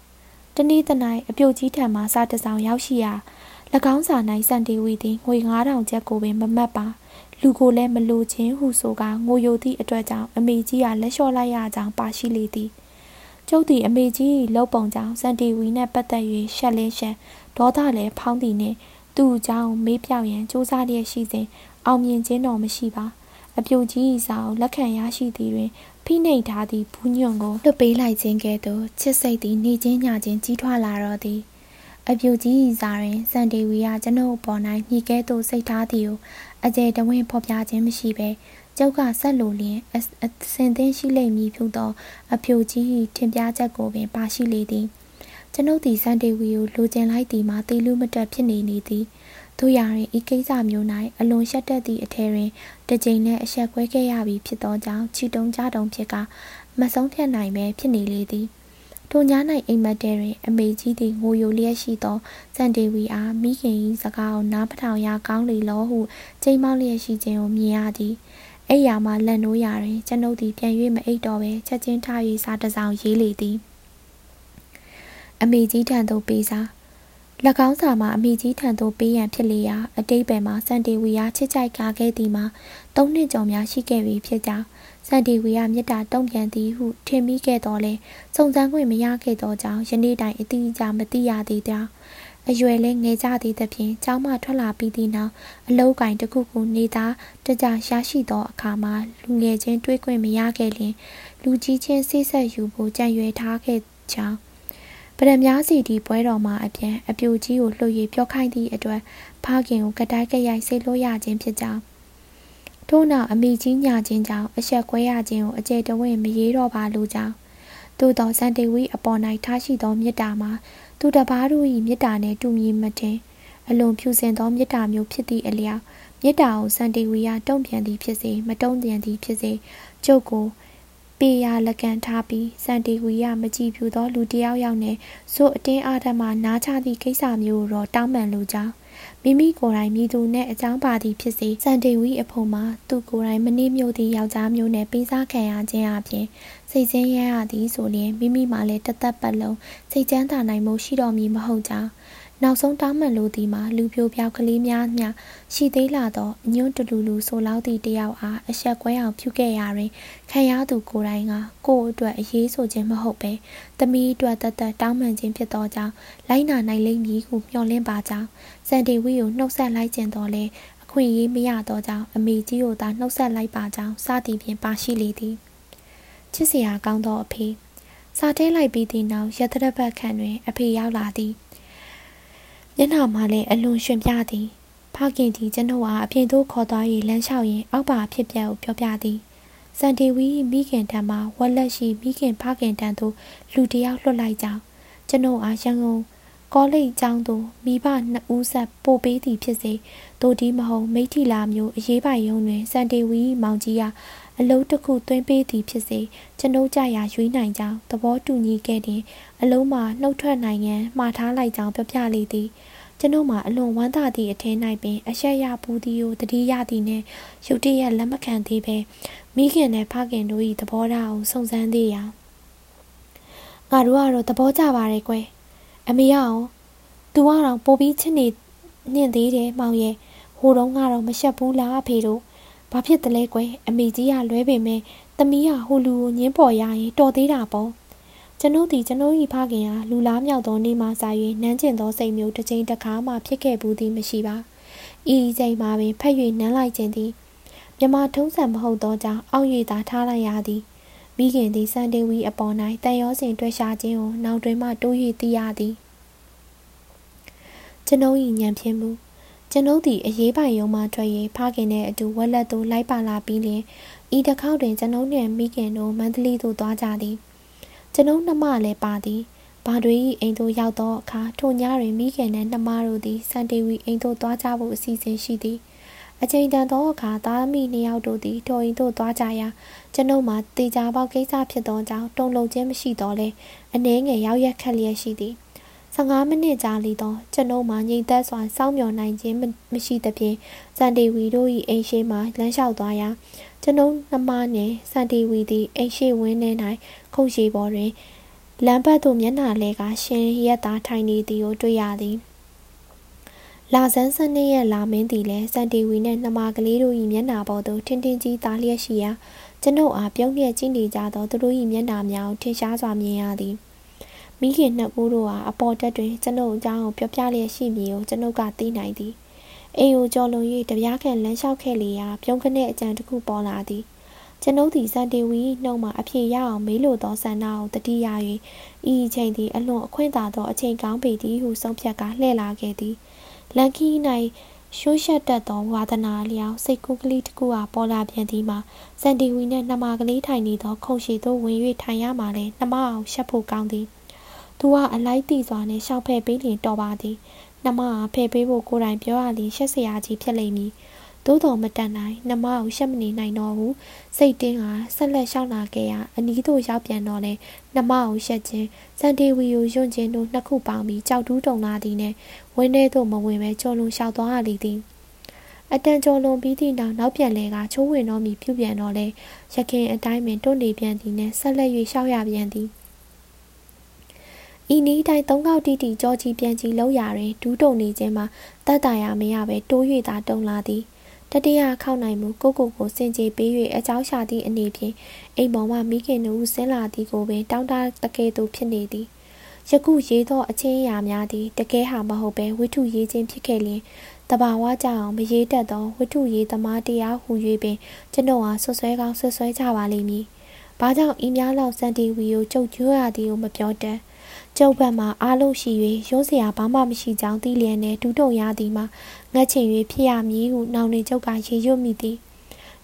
တနေ့တနိုင်အပြုတ်ကြီးထံမှစားတစောင်ရောက်ရှိရာ၎ င်းစာ၌စန်တေဝီသည်ငွေ9000ကျပ်ကိုပင်မမတ်ပါလူကိုလည်းမလိုခြင်းဟုဆိုကငိုယိုသည့်အတွက်ကြောင့်အမေကြီးကလက်လျှော့လိုက်ရကြောင်းပါရှိလေသည်ကျုပ်သည်အမေကြီး၏လှုပ်ပုံကြောင့်စန်တီဝီနှင့်ပတ်သက်၍ရှက်လင်းရှက်ဒေါသလည်းဖောင်းသည်နှင့်သူ့အကြောင်းမေးပြောက်ရန်စူးစမ်းလျက်ရှိစဉ်အောင်မြင်ခြင်းတော်မရှိပါအပြိုကြီး၏စာကိုလက်ခံရရှိသည်တွင်ဖိနှိပ်ထားသည့်ဘူးညွန့်ကိုလွတ်ပေးလိုက်ခြင်းကဲ့သို့ချစ်စိတ်သည်နေချင်းညချင်းကြီးထွားလာတော့သည် အပြူကြီးဤစာတွင်စန်ဒေဝီကကျွန်ုပ်ပေါ်၌ညှိကဲသို့စိတ်ထားသည်ကိုအကျယ်တဝင်းဖော်ပြခြင်းမရှိဘဲကျုပ်ကဆက်လိုလျင်အစင်သင်းရှိလိမ့်မည်ဖြစ်သော အပြူကြီး၏ထင်ပြချက်ကိုပင်ပါရှိလေသည်ကျွန်ုပ်သည်စန်ဒေဝီကိုလိုချင်လိုက်သည်မှာတေလူမတက်ဖြစ်နေနေသည်တို့ရရင်ဤကိစ္စမျိုး၌အလွန်ရှက်တတ်သည့်အထည်တွင်တစ်ကြိမ်နဲ့အဆက်ကွဲခဲ့ရပြီဖြစ်သောကြောင့်ချီတုံကြတုံဖြစ်ကမဆုံးဖြတ်နိုင်ပဲဖြစ်နေလေသည် ထိုည၌အိမ်မက်တဲတွင် အမေကြီးသည်ငိုယိုလျက်ရှိသောစန်ဒေဝီအားမိခင်၏စကားကိုနားပထောင်ရကောင်းလေလောဟုချိန်မောက်လျက်ရှိခြင်းကိုမြင်ရသည်အဲ့ရမှာလက်နိုးရာတွင်ကျွန်ုပ်သည်ပြန်၍မအိပ်တော့ပဲချက်ချင်းထား၍စားတစောင်ရေးလေသည်အမေကြီးထံသို့ပေးစား၎ င်းစာမှာအမိကြီးထံသို့ပေးရန်ဖြစ်လေရာအတိတ်ပဲမှာစန်တီဝီယာချစ်ကြိုက်ကာခဲ့သည်မှာသုံးနှစ်ကျော်များရှိခဲ့ပြီဖြစ်ကြောင်းစန်တီဝီယာမြစ်တာတုံ့ပြန်သည်ဟုထင်မိခဲ့တော်လဲစုံစမ်းခွင့်မရခဲ့သောကြောင့်ယနေ့တိုင်အတိအကျမသိရသေးကြောင်းအရွယ်လည်းငယ်ကြသေးသဖြင့်ကျောင်းမှထွက်လာပြီးသည့်နောက်အလောက်ကင်တစ်ခုခုနေသားတကြရရှိသောအခါမှာလူငယ်ချင်းတွေးခွင့်မရခဲ့လျင်လူကြီးချင်းဆိတ်ဆက်ယူဖို့ကြံရွယ်ထားခဲ့ကြောင်း ပရမများစီဒီပွဲတော်မှာအပြန်အပြူကြီးကိုလှုပ်ရည်ပြောခိုင်းသည့်အတွက်ဖခင်ကိုကတိုက်ကြရိုက်စိတ်လို့ရခြင်းဖြစ်ကြောင်းထို့နောက်အမိကြီးညာခြင်းကြောင့်အဆက်ခွဲရခြင်းကိုအကျယ်တဝင့်မရေတော့ပါလို့ကြောင်းသို့သောစန်တေဝီအပေါ်၌ထားရှိသောမေတ္တာမှာသူတပားတို့၏မေတ္တာနှင့်တူညီမတင်အလွန်ဖြူစင်သောမေတ္တာမျိုးဖြစ်သည့်အလျောက်မေတ္တာကိုစန်တေဝီကတုံ့ပြန်သည်ဖြစ်စေမတုံ့ပြန်သည်ဖြစ်စေကျုပ်ကို ပေရလက်ကန်ထားပြီးစန်တီဝီရမကြည့်ပြူသောလူတယောက်ယောက်နဲ့ဆိုအတင်းအားထမှနားချသည့်ကိစ္စမျိုးကိုတော့တောင်းပန်လိုကြောင်းမိမိကိုယ်တိုင်မိသူနဲ့အကြောင်းပါသည်ဖြစ်စေစန်တေဝီအဖို့မှာသူကိုယ်တိုင်မနှိမ့်မြို့သည့်ယောက်ျားမျိုးနဲ့ပေးစားခံရခြင်းအပြင်စိတ်ဆင်းရဲရသည်ဆိုလျင်မိမိမှလည်းတသက်ပတ်လုံးစိတ်ချမ်းသာနိုင်မှုရှိတော်မူမဟုတ်ကြောင်း နောက်ဆုံးတောင်းမှန်လိုသည်မှာလူပြိုပြောက်ကလေးများမျှရှိသေးလာသောအညွန့်တလူလူဆိုလောက်သည့်တယောက်အားအဆက်ကွဲအောင်ဖြုခဲ့ရာတွင်ခံရသူကိုယ်တိုင်ကကိုယ့်အတွက်အရေးဆိုခြင်းမဟုတ်ပဲသမီးအတွက်တသက်တောင်းမှန်ခြင်းဖြစ်သောကြောင့်လိုက်နာနိုင်လိမ့်မည်ဟုမျှော်လင့်ပါကြောင်းစန်တီဝီကိုနှုတ်ဆက်လိုက်ခြင်းတော်လဲအခွင့်အရေးမရသောကြောင့်အမေကြီးကိုသာနှုတ်ဆက်လိုက်ပါကြောင်းစသည်ဖြင့်ပါရှိလေသည်ချစ်စရာကောင်းသောအဖေစာတဲလိုက်ပြီးသည့်နောက်ရတရပတ်ခန့်တွင်အဖေရောက်လာသည် မျက်နှာမှာလည်းအလွန်ရှင်ပြသည်ဖခင်သည်ကျွန်ုပ်အားအပြင်သို့ခေါ်သွား၍လမ်းလျှောက်ရင်းအောက်ပါဖြစ်ပျက်ကိုပြောပြသည်စန်တီဝီမိခင်တံမှာဝက်လက်ရှိမိခင်ဖခင်တံသို့လူတယောက်လွှတ်လိုက်ကြောင်းကျွန်ုပ်အားရန်ကုန်ကောလိပ်ကျောင်းသို့မိဘနှစ်ဦးဆက်ပို့ပေးသည်ဖြစ်စေတို့ဒီမဟုတ်မိထီလာမျိုးအရေးပိုင်ရုံတွင်စန်တီဝီမောင်ကြီးက အလုံးတစ်ခုသွင်းပေးသည်ဖြစ်စေကျွန်ုပ်ကြရာရွေးနိုင်ကြောင်းသဘောတူညီခဲ့သည်အလုံးမှာနှုတ်ထွက်နိုင်ရန်မှားထားလိုက်ကြောင်းပြောပြလေသည်ကျွန်ုပ်မှာအလွန်ဝမ်းသာသည့်အထင်း၌ပင်အဆက်ရဘူးသည်ကိုတတိယသည်နှင့်ရုတ်တရက်လက်မခံသေးပဲမိခင်နဲ့ဖခင်တို့၏သဘောထားကိုစုံစမ်းသေးရာငါတို့ကတော့သဘောကျပါရဲ့ကွယ်အမေရောသူကတော့ပိုပြီးချစ်နေနှင့်သေးတယ်မောင်ရဲ့ဟိုတုန်းကတော့မရှက်ဘူးလားအဖေတို့ ဘာဖြစ်တလဲကွယ်အမေကြီးကလွဲပေမဲ့သမီးကဟိုလူကိုညင်းပေါ်ရရင်တော်သေးတာပေါ့ကျွန်ုပ်သည်ကျွန်ုပ်၏ဖခင်အားလူလားမြောက်သောနေ့မှစ၍နန်းကျင်သောစိတ်မျိုးတစ်ချိန်တစ်ခါမှဖြစ်ခဲ့ဘူးသည်မရှိပါဤချိန်မှာပင်ဖက်၍နန်းလိုက်ခြင်းသည်မြမထုံးစံမဟုတ်သောကြောင့်အောက်၍သာထားလိုက်ရသည်မိခင်သည်စန်တေဝီအပေါ်၌တန်ရောစင်တွေ့ရှာခြင်းကိုနောက်တွင်မှတိုး၍သိရသည်ကျွန်ုပ်၏ညံဖြင်းမှု ကျွန်ုပ်သည်အရေးပိုင်ရုံမှထွက်၍ဖခင်နှင့်အတူဝက်လက်သို့လိုက်ပါလာပြီးလျှင်ဤတစ်ခေါက်တွင်ကျွန်ုပ်နှင့်မိခင်တို့မန္တလေးသို့သွားကြသည်ကျွန်ုပ်နှမလည်းပါသည်ဘာတွေ၏အိမ်သို့ရောက်သောအခါထိုညတွင်မိခင်နှင့်နှမတို့သည်စန်တေဝီအိမ်သို့သွားကြဖို့အစီအစဉ်ရှိသည်အချိန်တန်သောအခါသားမိနှစ်ယောက်တို့သည်ထိုအိမ်သို့သွားကြရာကျွန်ုပ်မှာတေချာပေါက်ကိစ္စဖြစ်သောကြောင့်တုံ့လုံခြင်းမရှိတော့လဲအနှဲငယ်ရောက်ရက်ခက်လျက်ရှိသည် 15မိနစ်ကြာလီသောကျွန်ုပ်မှငြိမ်သက်စွာစောင့်မျှော်နိုင်ခြင်းမရှိသဖြင့်စန်တီဝီတို့၏အိမ်ရှိမှလမ်းလျှောက်သွားရာကျွန်ုပ်နှမနှင့်စန်တီဝီသည်အိမ်ရှိဝင်းထဲ၌ခုတ်ရှိပေါ်တွင်လမ်းဘက်သို့မျက်နှာလဲကရှင်ရက်သားထိုင်နေသည်ကိုတွေ့ရသည်လာဆန်းစနစ်ရဲ့လာမင်းသည်လည်းစန်တီဝီနှင့်နှမကလေးတို့၏မျက်နှာပေါ်သို့ထင်းထင်းကြီးသားလျက်ရှိရာကျွန်ုပ်အားပြုံးလျက်ကြည့်နေကြသောသူတို့၏မျက်နှာများကိုထင်ရှားစွာမြင်ရသည် မိခင်နှစ်ဦးတို့ဟာအပေါ်တက်တွင်ကျွန်ုပ်အကြောင်းကိုပြောပြလျက်ရှိမည်ကိုကျွန်ုပ်ကသိနိုင်သည်အိမ်ကိုကြော်လွန်၍တပြားခန့်လမ်းလျှောက်ခဲ့လေရာပြုံးခနဲ့အကြံတစ်ခုပေါ်လာသည်ကျွန်ုပ်သည်စန်တေဝီနှုတ်မှအဖြေရအောင်မေးလိုသောဆန္ဒကိုတတိယ၍ဤအချိန်သည်အလွန်အခွင့်သာသောအချိန်ကောင်းပေသည်ဟုဆုံးဖြတ်ကာလှည့်လာခဲ့သည်လန်ကီ၌ရှိုးရှက်တတ်သောဝါသနာလျောက်စိတ်ကူးကလေးတစ်ခုအားပေါ်လာပြန်သည်မှာစန်တီဝီနှင့်နှမကလေးထိုင်နေသောခုံရှိသို့ဝင်၍ထိုင်ရမှလည်းနှမအောင်ရှက်ဖို့ကောင်းသည် သူကအလိုက်တိစွာနဲ့ရှောက်ဖဲ့ပေးလျင်တော်ပါသည်နှမကဖဲ့ပေးဖို့ကိုယ်တိုင်ပြောရလျင်ရှက်စရာကြီးဖြစ်လိမ့်မည်သို့တော်မတန်နိုင်နှမကိုရှက်မနေနိုင်တော့ဘူးစိတ်တင်းကဆက်လက်ရှောက်လာခဲ့ရအနီးသို့ရောက်ပြန်တော့လဲနှမကိုရှက်ခြင်းစန်တေဝီကိုယွန့်ခြင်းတို့နှစ်ခုပေါင်းပြီးကြောက်တူးတုံလာသည်နဲ့ဝင်းထဲသို့မဝင်ပဲကြော်လွန်လျှောက်သွားရလေသည်အတန်ကြော်လွန်ပြီးသည့်နောက်နောက်ပြန်လဲကချိုးဝင်တော့မီပြုပြန်တော့လဲရခင်အတိုင်းပင်တွန့်နေပြန်သည်နဲ့ဆက်လက်၍ရှောက်ရပြန်သည် ဤနည်းတိုင်းသုံးခေါက်တိတိကြောကြီးပြန်ကြီးလောက်ရာတွင်ဒူးတုံနေခြင်းမှာတတ်တာရမရပဲတိုး၍သာတုံလာသည်တတိယခောက်နိုင်မှုကိုကိုကိုစင်ကြေပေး၍အကြောင်းရှာသည့်အနေဖြင့်အိမ်ပေါ်မှမိခင်တို့ဆင်းလာသည်ကိုပင်တောင်းတတကယ်သို့ဖြစ်နေသည်ယခုရေးသောအချင်းအရာများသည်တကယ်ဟာမဟုတ်ပဲဝိထုရေးခြင်းဖြစ်ခဲ့လျင်တဘာဝကြအောင်မရေးတတ်သောဝိထုရေးသမားတရားဟူ၍ပင်ကျွန်တော်ဟာဆွဆွဲကောင်းဆွဆွဲကြပါလိမ့်မည်။ဘာကြောင့်ဤများလောက်စန်တီဝီကိုကြုတ်ကျွရသည်ကိုမပြောတတ် ကျုပ်ဘက်မှာအားလုံးရှိ၍ရုံးစရာဘာမှမရှိကြောင်းသိလျက်နဲ့ဒူးတုံရသည်မှာငတ်ချင်၍ဖြစ်ရမည်ဟုနောင်နေကျုပ်ကရေရွတ်မိသည်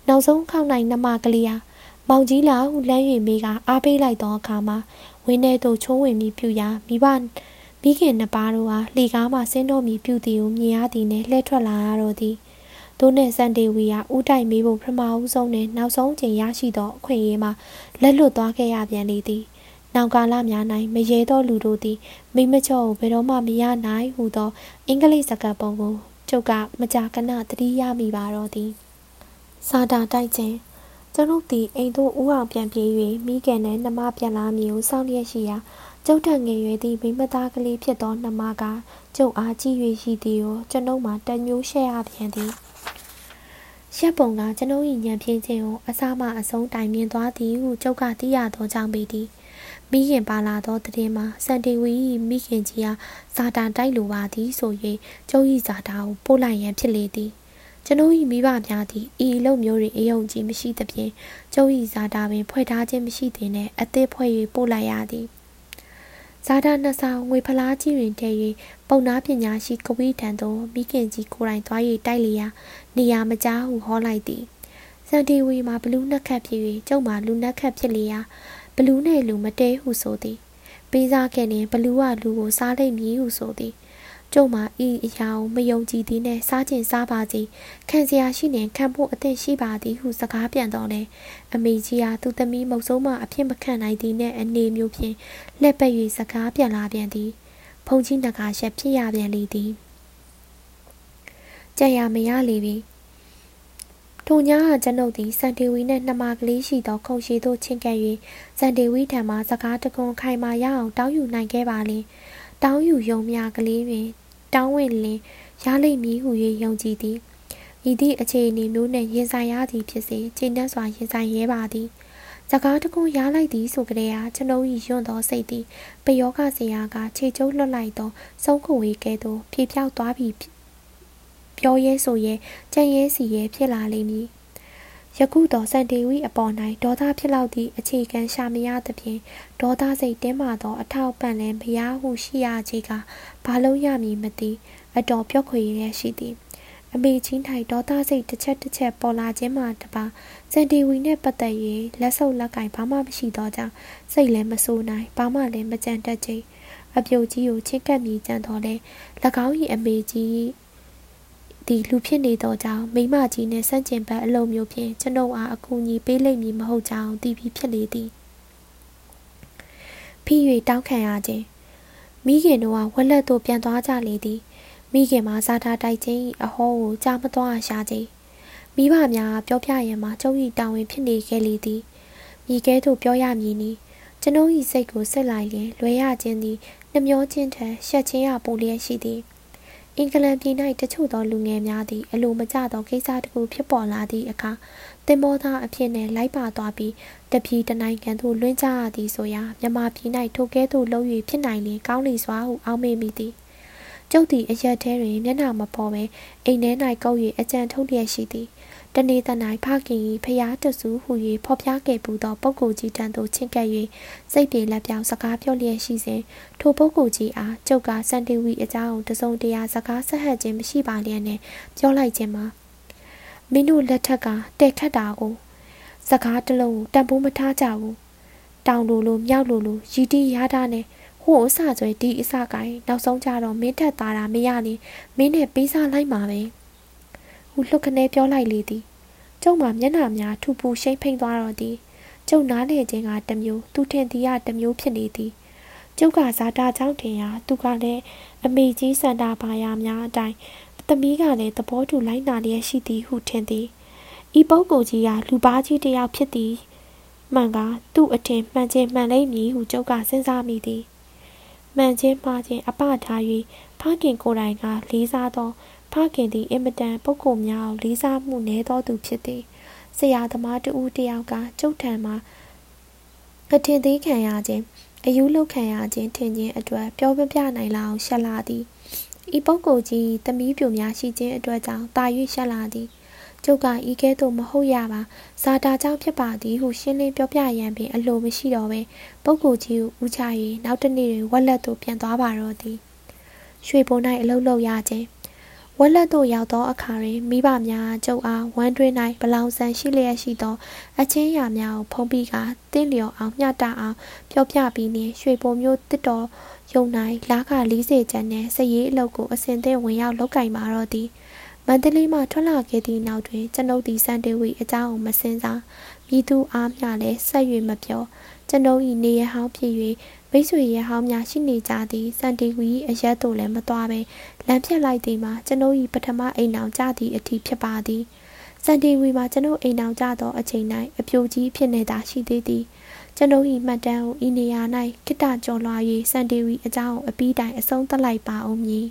နောက်ဆုံးခောက်နိုင်နှမကလေးအားမောင်ကြီးလာဟုလမ်း၍မိကအားပေးလိုက်သောအခါမှာဝင်းထဲသို့ချိုးဝင်ပြီးပြူရာမိဘမိခင်နှစ်ပါးတို့အားလေကားမှဆင်းတော့မီပြူသည်ကိုမြင်ရသည်နှင့်လှည့်ထွက်လာရတော့သည်တို့နဲ့စန်ဒေဝီယာဦးတိုက်မေးဖို့ပထမဦးဆုံးနဲ့နောက်ဆုံးချိန်ရရှိသောအခွင့်အရေးမှာလက်လွတ်သွားခဲ့ရပြန်လေသည်။ နောင်ကာလများ၌မရေသောလူတို့သည်မိမချော့ကိုဘယ်တော့မှမရနိုင်ဟုသော အင်္ဂလိပ်စကားပုံကိုကျုပ်ကမကြာခဏသတိရမိပါတော့သည်စာတာတိုက်ခြင်းကျွန်ုပ်သည်အိမ်သို့ဦးအောင်ပြန်ပြေး၍မိခင်နှင့်နှမပြန်လာမည်ကိုစောင့်လျက်ရှိရာကျုပ်ထံငယ်ရွယ်သည့်မိမသားကလေးဖြစ်သောနှမကကျုပ်အားကြည့်၍ရှိသည်ကိုကျွန်ုပ်မှတမျိုးရှက်ရပြန်သည်ရှက်ပုံကကျွန်ုပ်၏ညံပြင်းခြင်းကိုအစမှအဆုံးတိုင်မြင်သွားသည်ဟုကျုပ်ကသိရသောကြောင့်ပေသည် မိခင်ပါလာသောတည်မှာစန်တီဝီ၏မိခင်ကြီးအားဇာတာတိုက်လိုပါသည်ဆို၍ကျုပ်၏ဇာတာကိုပို့လိုက်ရန်ဖြစ်လေသည်ကျွန်ုပ်၏မိဘများသည်ဤအလုပ်မျိုးတွင်အယုံကြည်မရှိသဖြင့်ကျုပ်၏ဇာတာပင်ဖွဲ့ထားခြင်းမရှိသည်နှင့်အသစ်ဖွဲ့၍ပို့လိုက်ရသည်ဇာတာနှစ်ဆောင်ငွေဖလားကြီးတွင်တည်၍ပုံနာပညာရှိကဝိထံသို့မိခင်ကြီးကိုယ်တိုင်သွား၍တိုက်လျာနေရာမကြားဟုဟောလိုက်သည်စန်တီဝီမှာဘလူးနှက်ခတ်ဖြစ်၍ကျုပ်မှာလူနှက်ခတ်ဖြစ်လျာဘ လူးနဲ့လူမတဲဟုဆိုသည်ပေးစားခဲ့ရင်ဘလူးကလူကိုစားလိုက်မည်ဟုဆိုသည်ကျုံမှာဤအရာကိုမယုံကြည်သည်နှင့်စားခြင်းစားပါစီခံစရာရှိနေခံဖို့အသင့်ရှိပါသည်ဟုစကားပြန်တော်လဲအမေကြီးအားသူသမီးမုတ်ဆုံးမအဖြစ်မခံနိုင်သည်နှင့်အနေမျိုးဖြင့်လက်ပတ်၍စကားပြန်လာပြန်သည်ဖုန်ကြီးနဂါရှက်ဖြစ်ရပြန်လေသည်ကြံရမရလေပြီ ထိုညကကျွန်ုပ်သည်စန်တေဝီနှင့်နှမကလေးရှိသောခုံရှိသို့ချင့်ကပ်၍စန်တေဝီထံမှစကားတကွန်ခိုင်မာရအောင်တောင်းယူနိုင်ခဲ့ပါလေတောင်းယူယုံမြကလေးတွင်တောင်းဝင်လင်ရလိမ့်မည်ဟု၍ယုံကြည်သည်ဤသည့်အခြေအနေမျိုးနှင့်ရင်ဆိုင်ရသည်ဖြစ်စေချိန်နှက်စွာရင်ဆိုင်ရဲပါသည်စကားတခုရလိုက်သည်ဆိုကြတဲ့အားကျွန်ုပ်၏ယွန့်သောစိတ်သည်ပယောဂဆရာကခြေကျုပ်လွတ်လိုက်သောဆုံးခုဝေကဲ့သို့ဖြေပြောက်သွားပြီ ပြောရဲဆိုရဲကြံရဲစီရဲဖြစ်လာလိမ့်မည်ယခုတော့စန်တေဝီအပေါ်၌ဒေါသဖြစ်လောက်သည့်အခြေခံရှာမရသဖြင့်ဒေါသစိတ်တင်းမာသောအထောက်ပံ့လည်းမရဟုရှိရခြင်းကဘာလို့ရမည်မသိအတော်ပြော့ခွေရရှိသည်အမေချင်းထိုင်ဒေါသစိတ်တစ်ချက်တစ်ချက်ပေါ်လာခြင်းမှတပါစန်တီဝီနှင့်ပတ်သက်၍လက်ဆုပ်လက်ကင်ဘာမှမရှိသောကြောင့်စိတ်လည်းမဆိုးနိုင်ဘာမှလည်းမကြံတတ်ခြင်းအပြုတ်ကြီးကိုချစ်ကပ်မိကြံတော်လဲ၎င်း၏အမေကြီး သည်လူဖြစ်နေသောကြောင့်မိမကြီးနှင့်ဆန့်ကျင်ဘက်အလုံးမျိုးဖြင့်ကျွန်ုပ်အားအကူအညီပေးလိမ့်မည်မဟုတ်ကြောင်းသိပြီးဖြစ်လေသည်ဖိ၍တောင်းခံရခြင်းမိခင်တို့ကဝက်လက်သို့ပြန်သွားကြလေသည်မိခင်မှာဇာတာတိုက်ခြင်းအဟောကိုကြားမသွားရှာခြင်းမိဘများပြောပြရန်မှာကျုပ်၏တာဝန်ဖြစ်နေခဲ့လေသည်မိကဲသို့ပြောရမည်နီကျွန်ုပ်၏စိတ်ကိုဆက်လိုက်ရင်လွယ်ရခြင်းသည်နှမျောခြင်းထက်ရှက်ခြင်းရပိုလျက်ရှိသည် အင်္ဂလန်ပြည်၌တချို့သောလူငယ်များသည်အလိုမကျသောကိစ္စတစ်ခုဖြစ်ပေါ်လာသည့်အခါသင်္ဘောသားအဖြစ်နှင့်လိုက်ပါသွားပြီးတပြည်တနိုင်ငံသို့လွှင့်ကြရသည်ဆိုရာမြန်မာပြည်၌ထိုကဲ့သို့လှုပ်၍ဖြစ်နိုင်လင်ကောင်းလီစွာဟုအောက်မေ့မိသည်ကျုပ်သည်အရက်ထဲတွင်မျက်နှာမပေါ်ဘဲအိမ်ထဲ၌ကုပ်၍အကြံထုတ်လျက်ရှိသည် တနေ့တ၌ဖခင်၏ဖျားတဆူဟူ၍ဖော်ပြခဲ့ပူသောပုဂ္ဂိုလ်ကြီးတန်းသို့ချင့်ကပ်၍စိတ်ပြေလက်ပြောင်စကားပြောလျက်ရှိစဉ်ထိုပုဂ္ဂိုလ်ကြီးအားကျုပ်ကစန်တီဝီအကြောင်းတစုံတရာစကားဆက်ဟပ်ခြင်းမရှိပါလျက်နှင့်ပြောလိုက်ခြင်းမှာမင်းတို့လက်ထက်ကတဲ့ခတ်တာကိုစကားတလုံးကိုတန်ဖိုးမထားကြဘူးတောင်လိုလိုမြောက်လိုလိုရည်တီးရတာနဲ့ဟိုအစကျွဲဒီအစကိုင်းနောက်ဆုံးကြတော့မင်းထက်သားတာမရရင်မင်းနဲ့ပေးစားလိုက်မှာပဲ ဟူလှုပ်ခနဲပြောလိုက်လေသည်ကျုံမှာမျက်နှာများထူပူရှိမ့်ဖိန်သွားတော့သည်ကျုံနားလေခြင်းကတမျိုးသူထင်သည်ကတမျိုးဖြစ်နေသည်ကျုပ်ကဇာတာကြောင့်တင်ရာသူကလည်းအမေကြီးစန္ဒာဘာယာများအတိုင်းသမီးကလည်းသဘောတူလိုက်နာလျက်ရှိသည်ဟုထင်သည်ဤပုဂ္ဂိုလ်ကြီးကလူပါကြီးတစ်ယောက်ဖြစ်သည်မှန်ကသူ့အထင်မှန်ခြင်းမှန်လိမ့်မည်ဟုကျုပ်ကစဉ်းစားမိသည်မှန်ခြင်းမှားခြင်းအပထား၍ဖခင်ကိုယ်တိုင်ကလေးစားသော ဖခင်သည်အင်မတန်ပုဂ္ဂိုလ်များကိုလေးစားမှုနည်းသောသူဖြစ်သည်ဆရာသမားတဦးတယောက်ကကျုပ်ထံမှာအထင်သေးခံရခြင်းအယူလုခံရခြင်းထင်ခြင်းအတွက်ပြောပြပြနိုင်လောက်ရှက်လာသည်ဤပုဂ္ဂိုလ်ကြီးသမီးပြိုများရှိခြင်းအတွက်ကြောင့်တာ၍ရှက်လာသည်ကျုပ်ကဤကဲ့သို့မဟုတ်ရပါဇာတာကြောင့်ဖြစ်ပါသည်ဟုရှင်းလင်းပြောပြရန်ပင်အလိုမရှိတော့ပဲပုဂ္ဂိုလ်ကြီးကိုဦးချ၍နောက်တနေ့တွင်ဝက်လက်သို့ပြန်သွားပါတော့သည်ရွှေဘုံ၌အလုတ်လောက်ရခြင်း ဝက်လက်သို့ရောက်သောအခါတွင်မိဘများကျုပ်အားဝမ်းတွင်း၌ဗလောင်ဆန်ရှိလျက်ရှိသော အချင်းရာများကိုဖုံးပြီးကတင်းလျော်အောင်မျှတအောင်ပြောပြပြီးနှင့်ရွှေဘုံမျိုးတစ်တော်ယုံ၌လာက40ကျန်နှင့်စရေးအလုတ်ကိုအစဉ်သင့်ဝင်ရောက်လောက်ကင်မာတော့သည်မန္တလေးမှထွက်လာခဲ့သည့်နောက်တွင်ကျွန်ုပ်သည်စန်တေဝီအကြောင်းကိုမစင်စားမိသူအားမျှလည်းဆက်၍မပြောကျွန်ုပ်၏နေရဟောင်းဖြစ်၍ မိတ်ဆွေရဟောင်းများရှိနေကြသည်စန်တီဝီအရက်တို့လည်းမသွားပဲလမ်းဖြတ်လိုက်သည်မှာကျွန်ုပ်၏ပထမအိမ်အောင်ကြသည့်အထိဖြစ်ပါသည်စန်တီဝီမှာကျွန်ုပ်အိမ်အောင်ကြသောအချိန်၌အပြိုကြီးဖြစ်နေတာရှိသေးသည်ကျွန်ုပ်၏မှတ်တမ်းကိုဤနေရာ၌ခိတ္တကျော်လွှာ၍စန်တီဝီအကြောင်းအပြီးတိုင်အဆုံးသတ်လိုက်ပါအောင်မည်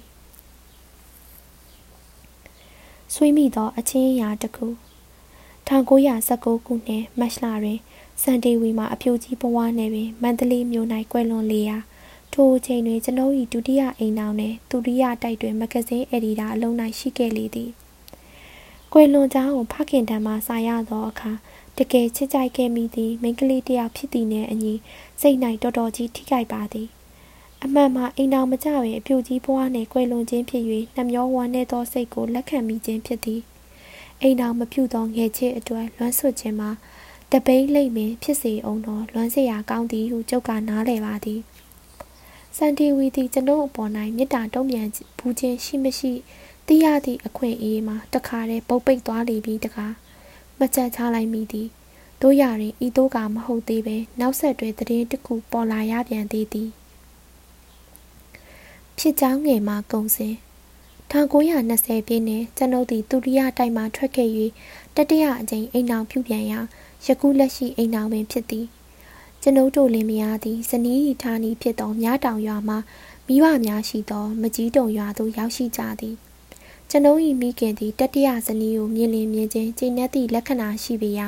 ဆွေးမိသောအချင်းအရာတစ်ခု1919ခုနှစ်မတ်လတွင် စန်တီဝီမှာအပြိုကြီးဘဝနယ်ပင်မန္တလေးမြို့၌ကွယ်လွန်လေရာထိုအချိန်တွင်ကျွန်ုပ်၏ဒုတိယအိမ်တော်နှင့်ဒုတိယတိုက်တွင်မဂဇင်းအယ်ဒီတာအလုံး၌ရှိခဲ့လေသည်ကွယ်လွန်ကြောင်းကိုဖခင်တံမှစာရသောအခါတကယ်ချစ်ကြိုက်ခဲ့မိသည်မိန်းကလေးတစ်ယောက်ဖြစ်သည်နှင့်အညီစိတ်၌တော်တော်ကြီးထိခိုက်ပါသည်အမှန်မှာအိမ်တော်မကြပင်အပြိုကြီးဘွားနှင့်ကွယ်လွန်ခြင်းဖြစ်၍နှမျောဝမ်းနည်းသောစိတ်ကိုလက်ခံမိခြင်းဖြစ်သည်အိမ်တော်မပြုသောငယ်ချစ်အတွက်လွမ်းဆွခြင်းမှာ တပိန်းလိမ့်မင်ဖြစ်စေအောင်သောလွမ်းစရာကောင်းသည်ဟုကျုပ်ကနားလည်ပါသည်စန်တီဝီသည်ကျွန်ုပ်အပေါ်၌မေတ္တာတုံ့ပြန်ဘူးခြင်းရှိမရှိသိရသည့်အခွင့်အရေးမှာတခါတည်းပုတ်ပိတ်သွားလေပြီးတကားမကြက်ချလိုက်မိသည်တို့ရရင်ဤတို့ကမဟုတ်သေးပဲနောက်ဆက်တွဲသတင်းတစ်ခုပေါ်လာရပြန်သေးသည်ဖြစ်ကြောင်းငယ်မှာကုံစင်1920ပြည့်နှစ်ကျွန်ုပ်သည်ဒုတိယတိုက်မှထွက်ခဲ့၍တတိယအကြိမ်အိမ်အောင်ပြုပြန်ရာ ယခုလက်ရှိအိမ်အောင်ပင်ဖြစ်သည်ကျွန်ုပ်တို့လင်မယားသည်ဇနီးဤဌာနီဖြစ်သောမြတောင်ရွာမှမိဘများရှိသော မကြီးတုံရွာသို့ရောက်ရှိကြသည်ကျွန်ုပ်၏မိခင်သည်တတိယဇနီးကိုမြင်လင်မြင်ချင်းကျင့်တဲ့သည့်လက္ခဏာရှိပေရာ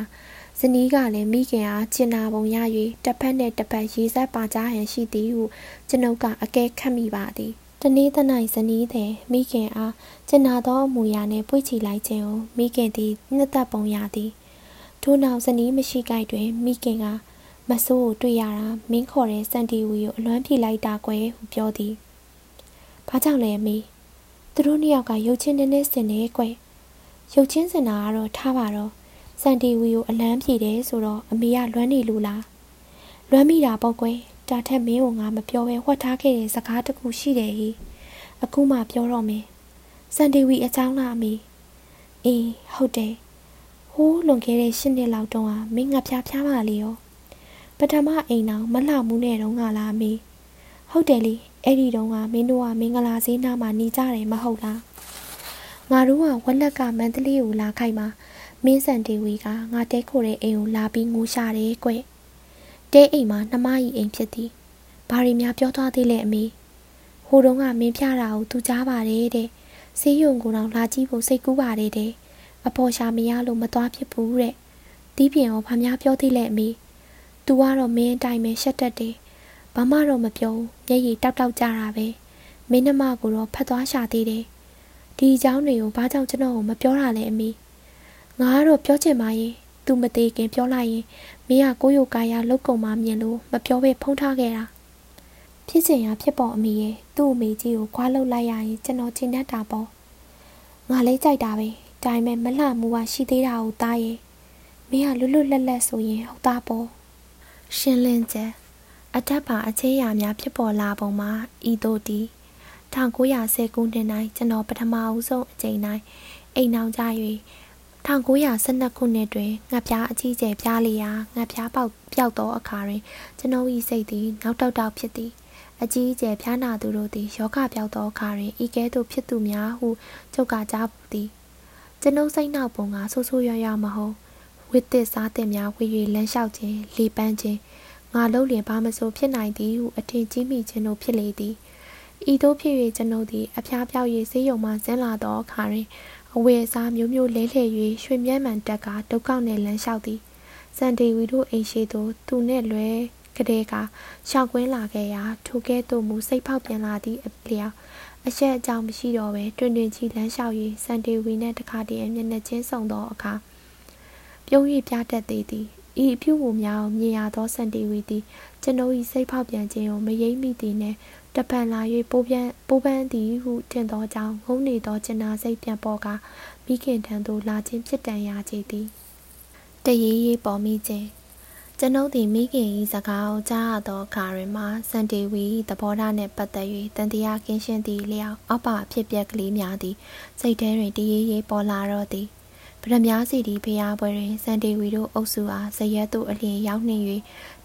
ဇနီးကလည်းမိခင်အားကျင်နာပုံရ၍တစ်ဖက်နှင့်တစ်ဖက်ရေးဆက်ပါကြဟန်ရှိသည်ဟုကျွန်ုပ်ကအကဲခတ်မိပါသည်တနေ့သ၌ဇနီးသည်မိခင်အားကျင်နာသောအမူအရာနှင့်ပွေ့ချီလိုက်ခြင်းကိုမိခင်သည်နှစ်သက်ပုံရသည် ထို့နောက်ဇနီးမရှိကြိုက်တွင်မိခင်ကမဆိုးကိုတွေ့ရတာမင်းခေါ်တဲ့စန်တီဝီကိုအလွမ်းပြေလိုက်တာကွယ်ဟုပြောသည်။ဘာကြောင့်လဲအမေ။သူတို့နှစ်ယောက်ကရုပ်ချင်းနဲ့နဲ့ဆင်နေကွယ်။ရုပ်ချင်းစင်တာကတော့ထားပါတော့စန်တီဝီကိုအလန်းပြေတယ်ဆိုတော့အမေကလွမ်းနေလို့လား။လွမ်းမိတာပေါ့ကွယ်။တာထက်မင်းကိုငါမပြောဘဲဝှက်ထားခဲ့တဲ့စကားတခုရှိတယ်ဟိ။အခုမှပြောတော့မယ်။စန်တီဝီအကြောင်းလားအမေ။အေးဟုတ်တယ်။ ဟိုးလွန်ခဲ့တဲ့ရှစ်နှစ်လောက်တုန်းကမင်းငါဖျားဖျားပါလေရောပထမအိမ်တော်မလှမှုနဲ့တုန်းကလားမေဟုတ်တယ်လေအဲ့ဒီတုန်းကမင်းတို့ကမင်္ဂလာဈေးနားမှာနေကြတယ်မဟုတ်လားငါတို့ကဝက်လက်ကမန္တလေးကိုလာခိုက်မှာမင်းစံတေဝီကငါတဲခိုတဲ့အိမ်ကိုလာပြီးငိုရှာတယ်ကွတဲအိမ်မှာနှမကြီးအိမ်ဖြစ်သည်ဘာရီများပြောသွားသေးလဲအမေဟိုတုန်းကမင်းပြတာကိုသူကြားပါတယ်တဲ့ဆေးရုံကိုတော့လာကြည့်ဖို့စိတ်ကူးပါတယ်တဲ့ အပေါ်ရှာမရလို့မသွားဖြစ်ဘူးတဲ့တီးပြင်ရောဘာများပြောသေးလဲအမေ။ "तू ကတော့မင်းအတိုင်းပဲရှက်တတ်တယ်။ဘာမှတော့မပြောဘူး။မျက်ရည်တောက်တောက်ကြတာပဲ။မင်းနှမကိုတော့ဖတ်သွားရှာသေးတယ်။ဒီအကြောင်းတွေကိုဘာကြောင့်ကျွန်တော်ကိုမပြောတာလဲအမေ။ငါကတော့ပြောချင်ပါရဲ့။ तू မသေးခင်ပြောလိုက်ရင်မင်းကကိုယ့်ရုပ်ကာယလုတ်ကုံမှမြင်လို့မပြောဘဲဖုံးထားခဲ့တာ။ဖြစ်စဉ်ရဖြစ်ပေါ်အမေရဲ့သူ့အမေကြီးကိုခွာလုတ်လိုက်ရရင်ကျွန်တော်ချိန်တတ်တာပေါ့။ငါလည်းကြိုက်တာပဲ။ ဒါပေမဲ့မလှမှုကရှိသေးတာကိုသားရဲ့။မင်းကလွတ်လွတ်လပ်လပ်ဆိုရင်ဟုတ်သားပေါ့။ရှင်းလင်းချက်အထက်ပါအခြေအရာများဖြစ်ပေါ်လာပုံမှာဤသို့တည်1910ခုနှစ်၌ကျွန်တော်ပထမအဦးဆုံးအကြိမ်၌အိမ်အောင်ကြ၍1912ခုနှစ်တွင်ငှက်ပြားအကြီးကျယ်ပြားလျာငှက်ပြားပေါက်ပျောက်သောအခါတွင်ကျွန်ုပ်၏စိတ်သည်နောက်တောက်တောက်ဖြစ်သည်အကြီးအကျယ်ဖျားနာသူတို့သည်ယောဂပြောက်သောအခါတွင်ဤကဲ့သို့ဖြစ်သူများဟုချုပ်ကကြားပူသည် ကျွန်ုပ်စိတ်နောက်ပုံကဆိုးဆိုးရွားရွားမဟုတ်ဝစ်သစ်စားသစ်များဝေ၍လမ်းလျှောက်ခြင်းလေပန်းခြင်းငါလုံးလျင်ဘာမဆိုဖြစ်နိုင်သည်ဟုအထင်ကြီးမိခြင်းတို့ဖြစ်လေသည်ဤသို့ဖြစ်၍ကျွန်ုပ်သည်အဖျားပြောက်၍ဆေးရုံမှဆင်းလာသောအခါတွင်အဝယ်အစားမျိုးမျိုးလဲလှယ်၍ရွှေမြဲမှန်တက်ကဒုက္ခနှင့်လမ်းလျှောက်သည်စန်တီဝီတို့အိမ်ရှိသို့သူနှင့်လွဲကတဲ့ကရှောက်ကွင်းလာခဲ့ရာထိုကဲ့သို့မူစိတ်ဖောက်ပြန်လာသည့်အလျောက် အရှက်အကြောင်းမရှိတော့ဘဲတွင်တွင်ချီလမ်းလျှောက်၍စန်တီဝီနှင့်တခါတည်းမျက်နှာချင်းဆုံသောအခါပြုံး၍ပြတတ်သေးသည်ဤအပြုမူများကိုမြင်ရသောစန်တီဝီသည်ကျွန်ုပ်၏စိတ်ဖောက်ပြန်ခြင်းကိုမရိပ်မိသည်နှင့်တပန်လာ၍ပိုးပြန်ပိုးပန်းသည်ဟုထင်သောကြောင့်ငုံနေသောကျင်နာစိတ်ပြန်ပေါ်ကမိခင်ထံသို့လာခြင်းဖြစ်တန်ရာကြည်သည်တရေရေးပေါ်မိခြင်း ကျွန်ုပ်သည်မိခင်၏စကားကိုကြားရသောအခါတွင်မှစန်တီဝီသဘောထားနှင့်ပတ်သက်၍တန်တရားကင်းရှင်းသည့်လျောက်အောက်ပါအဖြစ်ပြက်ကလေးများသည်စိတ်ထဲတွင်တရေရေးပေါ်လာတော့သည်ဗရမ ्या စီဒီဖျားပွဲတွင်စန်တေဝီတို့အုပ်စုအားဇရက်တို့အလျင်ရောက်နှင်၍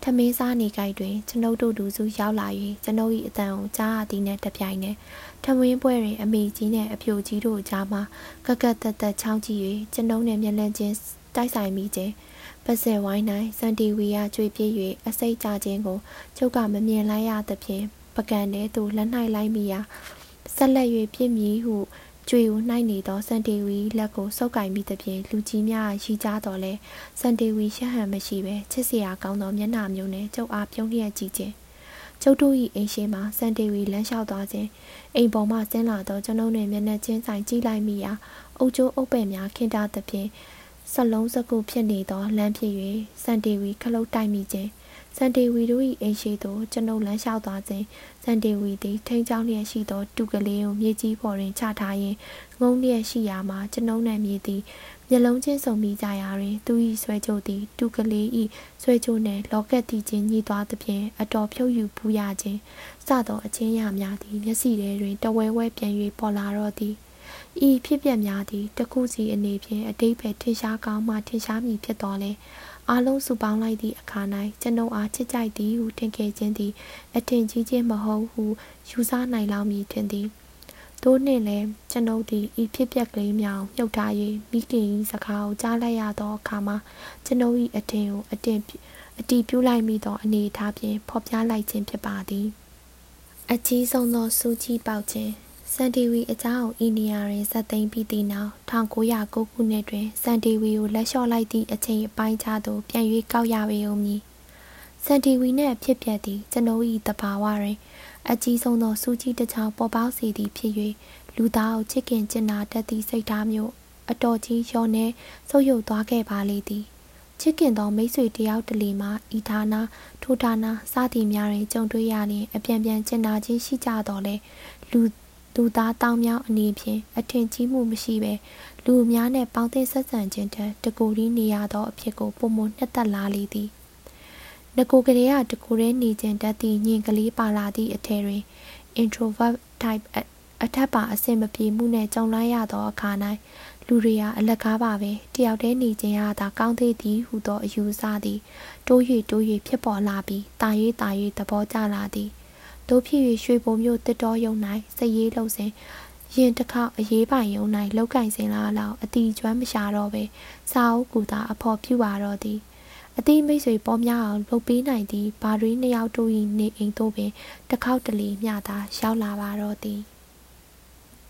ထမင်းစားနေကြိုက်တွင်ကျွန်ုပ်တို့လူစုရောက်လာ၍ကျွန်ုပ်၏အတန်ကိုကြားရသည်နှင့်တပြိုင်နက်ထမင်းပွဲတွင်အမေကြီးနှင့်အဖြိုကြီးတို့ကြားမှကကက်တက်တက်ချောင်းကြည့်၍ကျွန်ုပ်နှင့်မျက်နှာချင်းတိုက်ဆိုင်မိခြင်း ပတ်စဲဝိုင်း၌စန်တီဝီယာကျွေပြည့်၍အစိတ်ကြခြင်းကိုကျုပ်ကမမြင်လိုက်ရသဖြင့်ပကံထဲသို့လက်၌လိုက်မိရာဆက်လက်၍ပြည့်မည်ဟုကြွေကိုနှိုက်နေသောစန်တေဝီလက်ကိုစုပ်ကင်ပြီးသဖြင့်လူကြီးများရှိကြတော်လဲစန်တေဝီရှက်ဟန်မရှိပဲချစ်စရာကောင်းသောမျက်နှာမျိုးနဲ့ကျုပ်အားပြုံးလျက်ကြည့်ခြင်းကျုပ်တို့၏အိမ်ရှိမှာစန်တေဝီလမ်းလျှောက်သွားခြင်းအိမ်ပေါ်မှဆင်းလာသောကျွန်ုပ်နှင့်မျက်နှာချင်းဆိုင်ကြည့်လိုက်မိရာအုပ်ကျိုးအုပ်ပဲ့များခင်းတာသဖြင့် စလုံးစကုဖြစ်နေသောလမ်းဖြစ်၍စန်တေဝီခလုတ်တိုက်မိခြင်းစန်တေဝီတို့၏အိမ်ရှိသို့ကျွန်ုပ်လမ်းလျှောက်သွားခြင်းစန်တေဝီသည်ထိန်းချောင်းလျက်ရှိသောတူကလေးကိုမြေကြီးပေါ်တွင်ချထားရင်းငုံလျက်ရှိရာမှာကျွန်ုပ်နှင့်မြေသည်မျက်လုံးချင်းစုံမိကြရာတွင်သူ၏ဆွဲကြိုသည်တူကလေး၏ဆွဲကြိုနှင့်လောကက်တီချင်းညှိသွားသဖြင့်အတော်ဖြုတ်ယူပူရခြင်းစသောအချင်းရများသည်မျက်စိထဲတွင်တဝဲဝဲပြန်၍ပေါ်လာတော့သည် ဤဖြစ်ပျက်များသည်တခုစီအနေဖြင့်အတိတ်ပဲထင်ရှားကောင်းမှထင်ရှားမည်ဖြစ်တော်လဲအားလုံးစုပေါင်းလိုက်သည့်အခါ၌ကျွန်ုပ်အားချစ်ကြိုက်သည်ဟုထင်ခဲ့ခြင်းသည်အထင်ကြီးခြင်းမဟုတ်ဟုယူဆနိုင်လောက်မည်ထင်သည်သို့နှင့်လည်းကျွန်ုပ်သည်ဤဖြစ်ပျက်ကလေးများမြုပ်ထား၍မိခင်၏စကားကိုကြားလိုက်ရသောအခါမှာကျွန်ုပ်၏အထင်ကိုအတင်အတီးပြုလိုက်မိသောအနေအထားဖြင့်ဖော်ပြလိုက်ခြင်းဖြစ်ပါသည် အကြီးဆုံးသောစူးကြီးပေါက်ခြင်း စန်တီဝီအကြောင်းဤနေရာတွင်ဇက်သိမ်းပြီးသည့်နောက်1909ခုနှစ်တွင်စန်တီဝီကိုလက်လျှော့လိုက်သည့်အချိန်အပိုင်းခြားသို့ပြန်၍ကောက်ရပေဦးမည်စန်တီဝီနှင့်ဖြစ်ပျက်သည့်ကျွန်ုပ်၏တဘာဝတွင်အကြီးဆုံးသောစူးကြီးတစ်ချောင်းပေါ်ပေါက်စေသည်ဖြစ်၍လူသားကိုချစ်ခင်ကျင်နာတတ်သည့်စိတ်ဓာတ်မျိုးအတော်ကြီးလျော့နေဆုပ်ယုပ်သွားခဲ့ပါလေသည်ချစ်ခင်သောမိတ်ဆွေတယောက်တလီမှာဤဌာနထိုဌာနစသည်များတွင်ကြုံတွေ့ရလျင်အပြန်ပြန်ကျင်နာခြင်းရှိကြတော်လဲလူ လူသားတောင်းမြောင်းအနေဖြင့်အထင်ကြီးမှုမရှိဘဲလူအများနဲ့ပေါင်းသင်းဆက်ဆံခြင်းထက်တကူရီနေရသောအဖြစ်ကိုပုံမနှစ်သက်လာလေသည်ငကိုကလေးကတကူရဲနေခြင်းတတ်သည့်ညင်ကလေးပါလာသည့်အထည်တွင် introvert type အထက်ပါအဆင်မပြေမှုနဲ့ကြုံလိုက်ရသောအခါ၌လူတွေဟာအလက်ကားပါပဲတယောက်တည်းနေခြင်းဟာသာကောင်းသေးသည်ဟုသောအယူဆသည်တိုး၍တိုး၍ဖြစ်ပေါ်လာပြီးတာ၍တာ၍သဘောကျလာသည် တို့ဖြစ်၍ရွှေဘုံမျိုးတစ်တော်ယုံ၌စည်ရေးလုံးစဉ်ရင်တစ်ခေါက်အရေးပိုင်ယုံ၌လောက်ကင်စင်လာလောက်အတီကျွမ်းမရှာတော့ပဲစာအုပ်ကူသာအဖော်ပြပါတော့သည်အတိမိတ်ဆွေပေါ်များအောင်လုပ်ပေးနိုင်သည့်ဘာရီနှစ်ယောက်တို့၏နေအိမ်သို့ပင်တစ်ခေါက်တလေမျှသာရောက်လာပါတော့သည်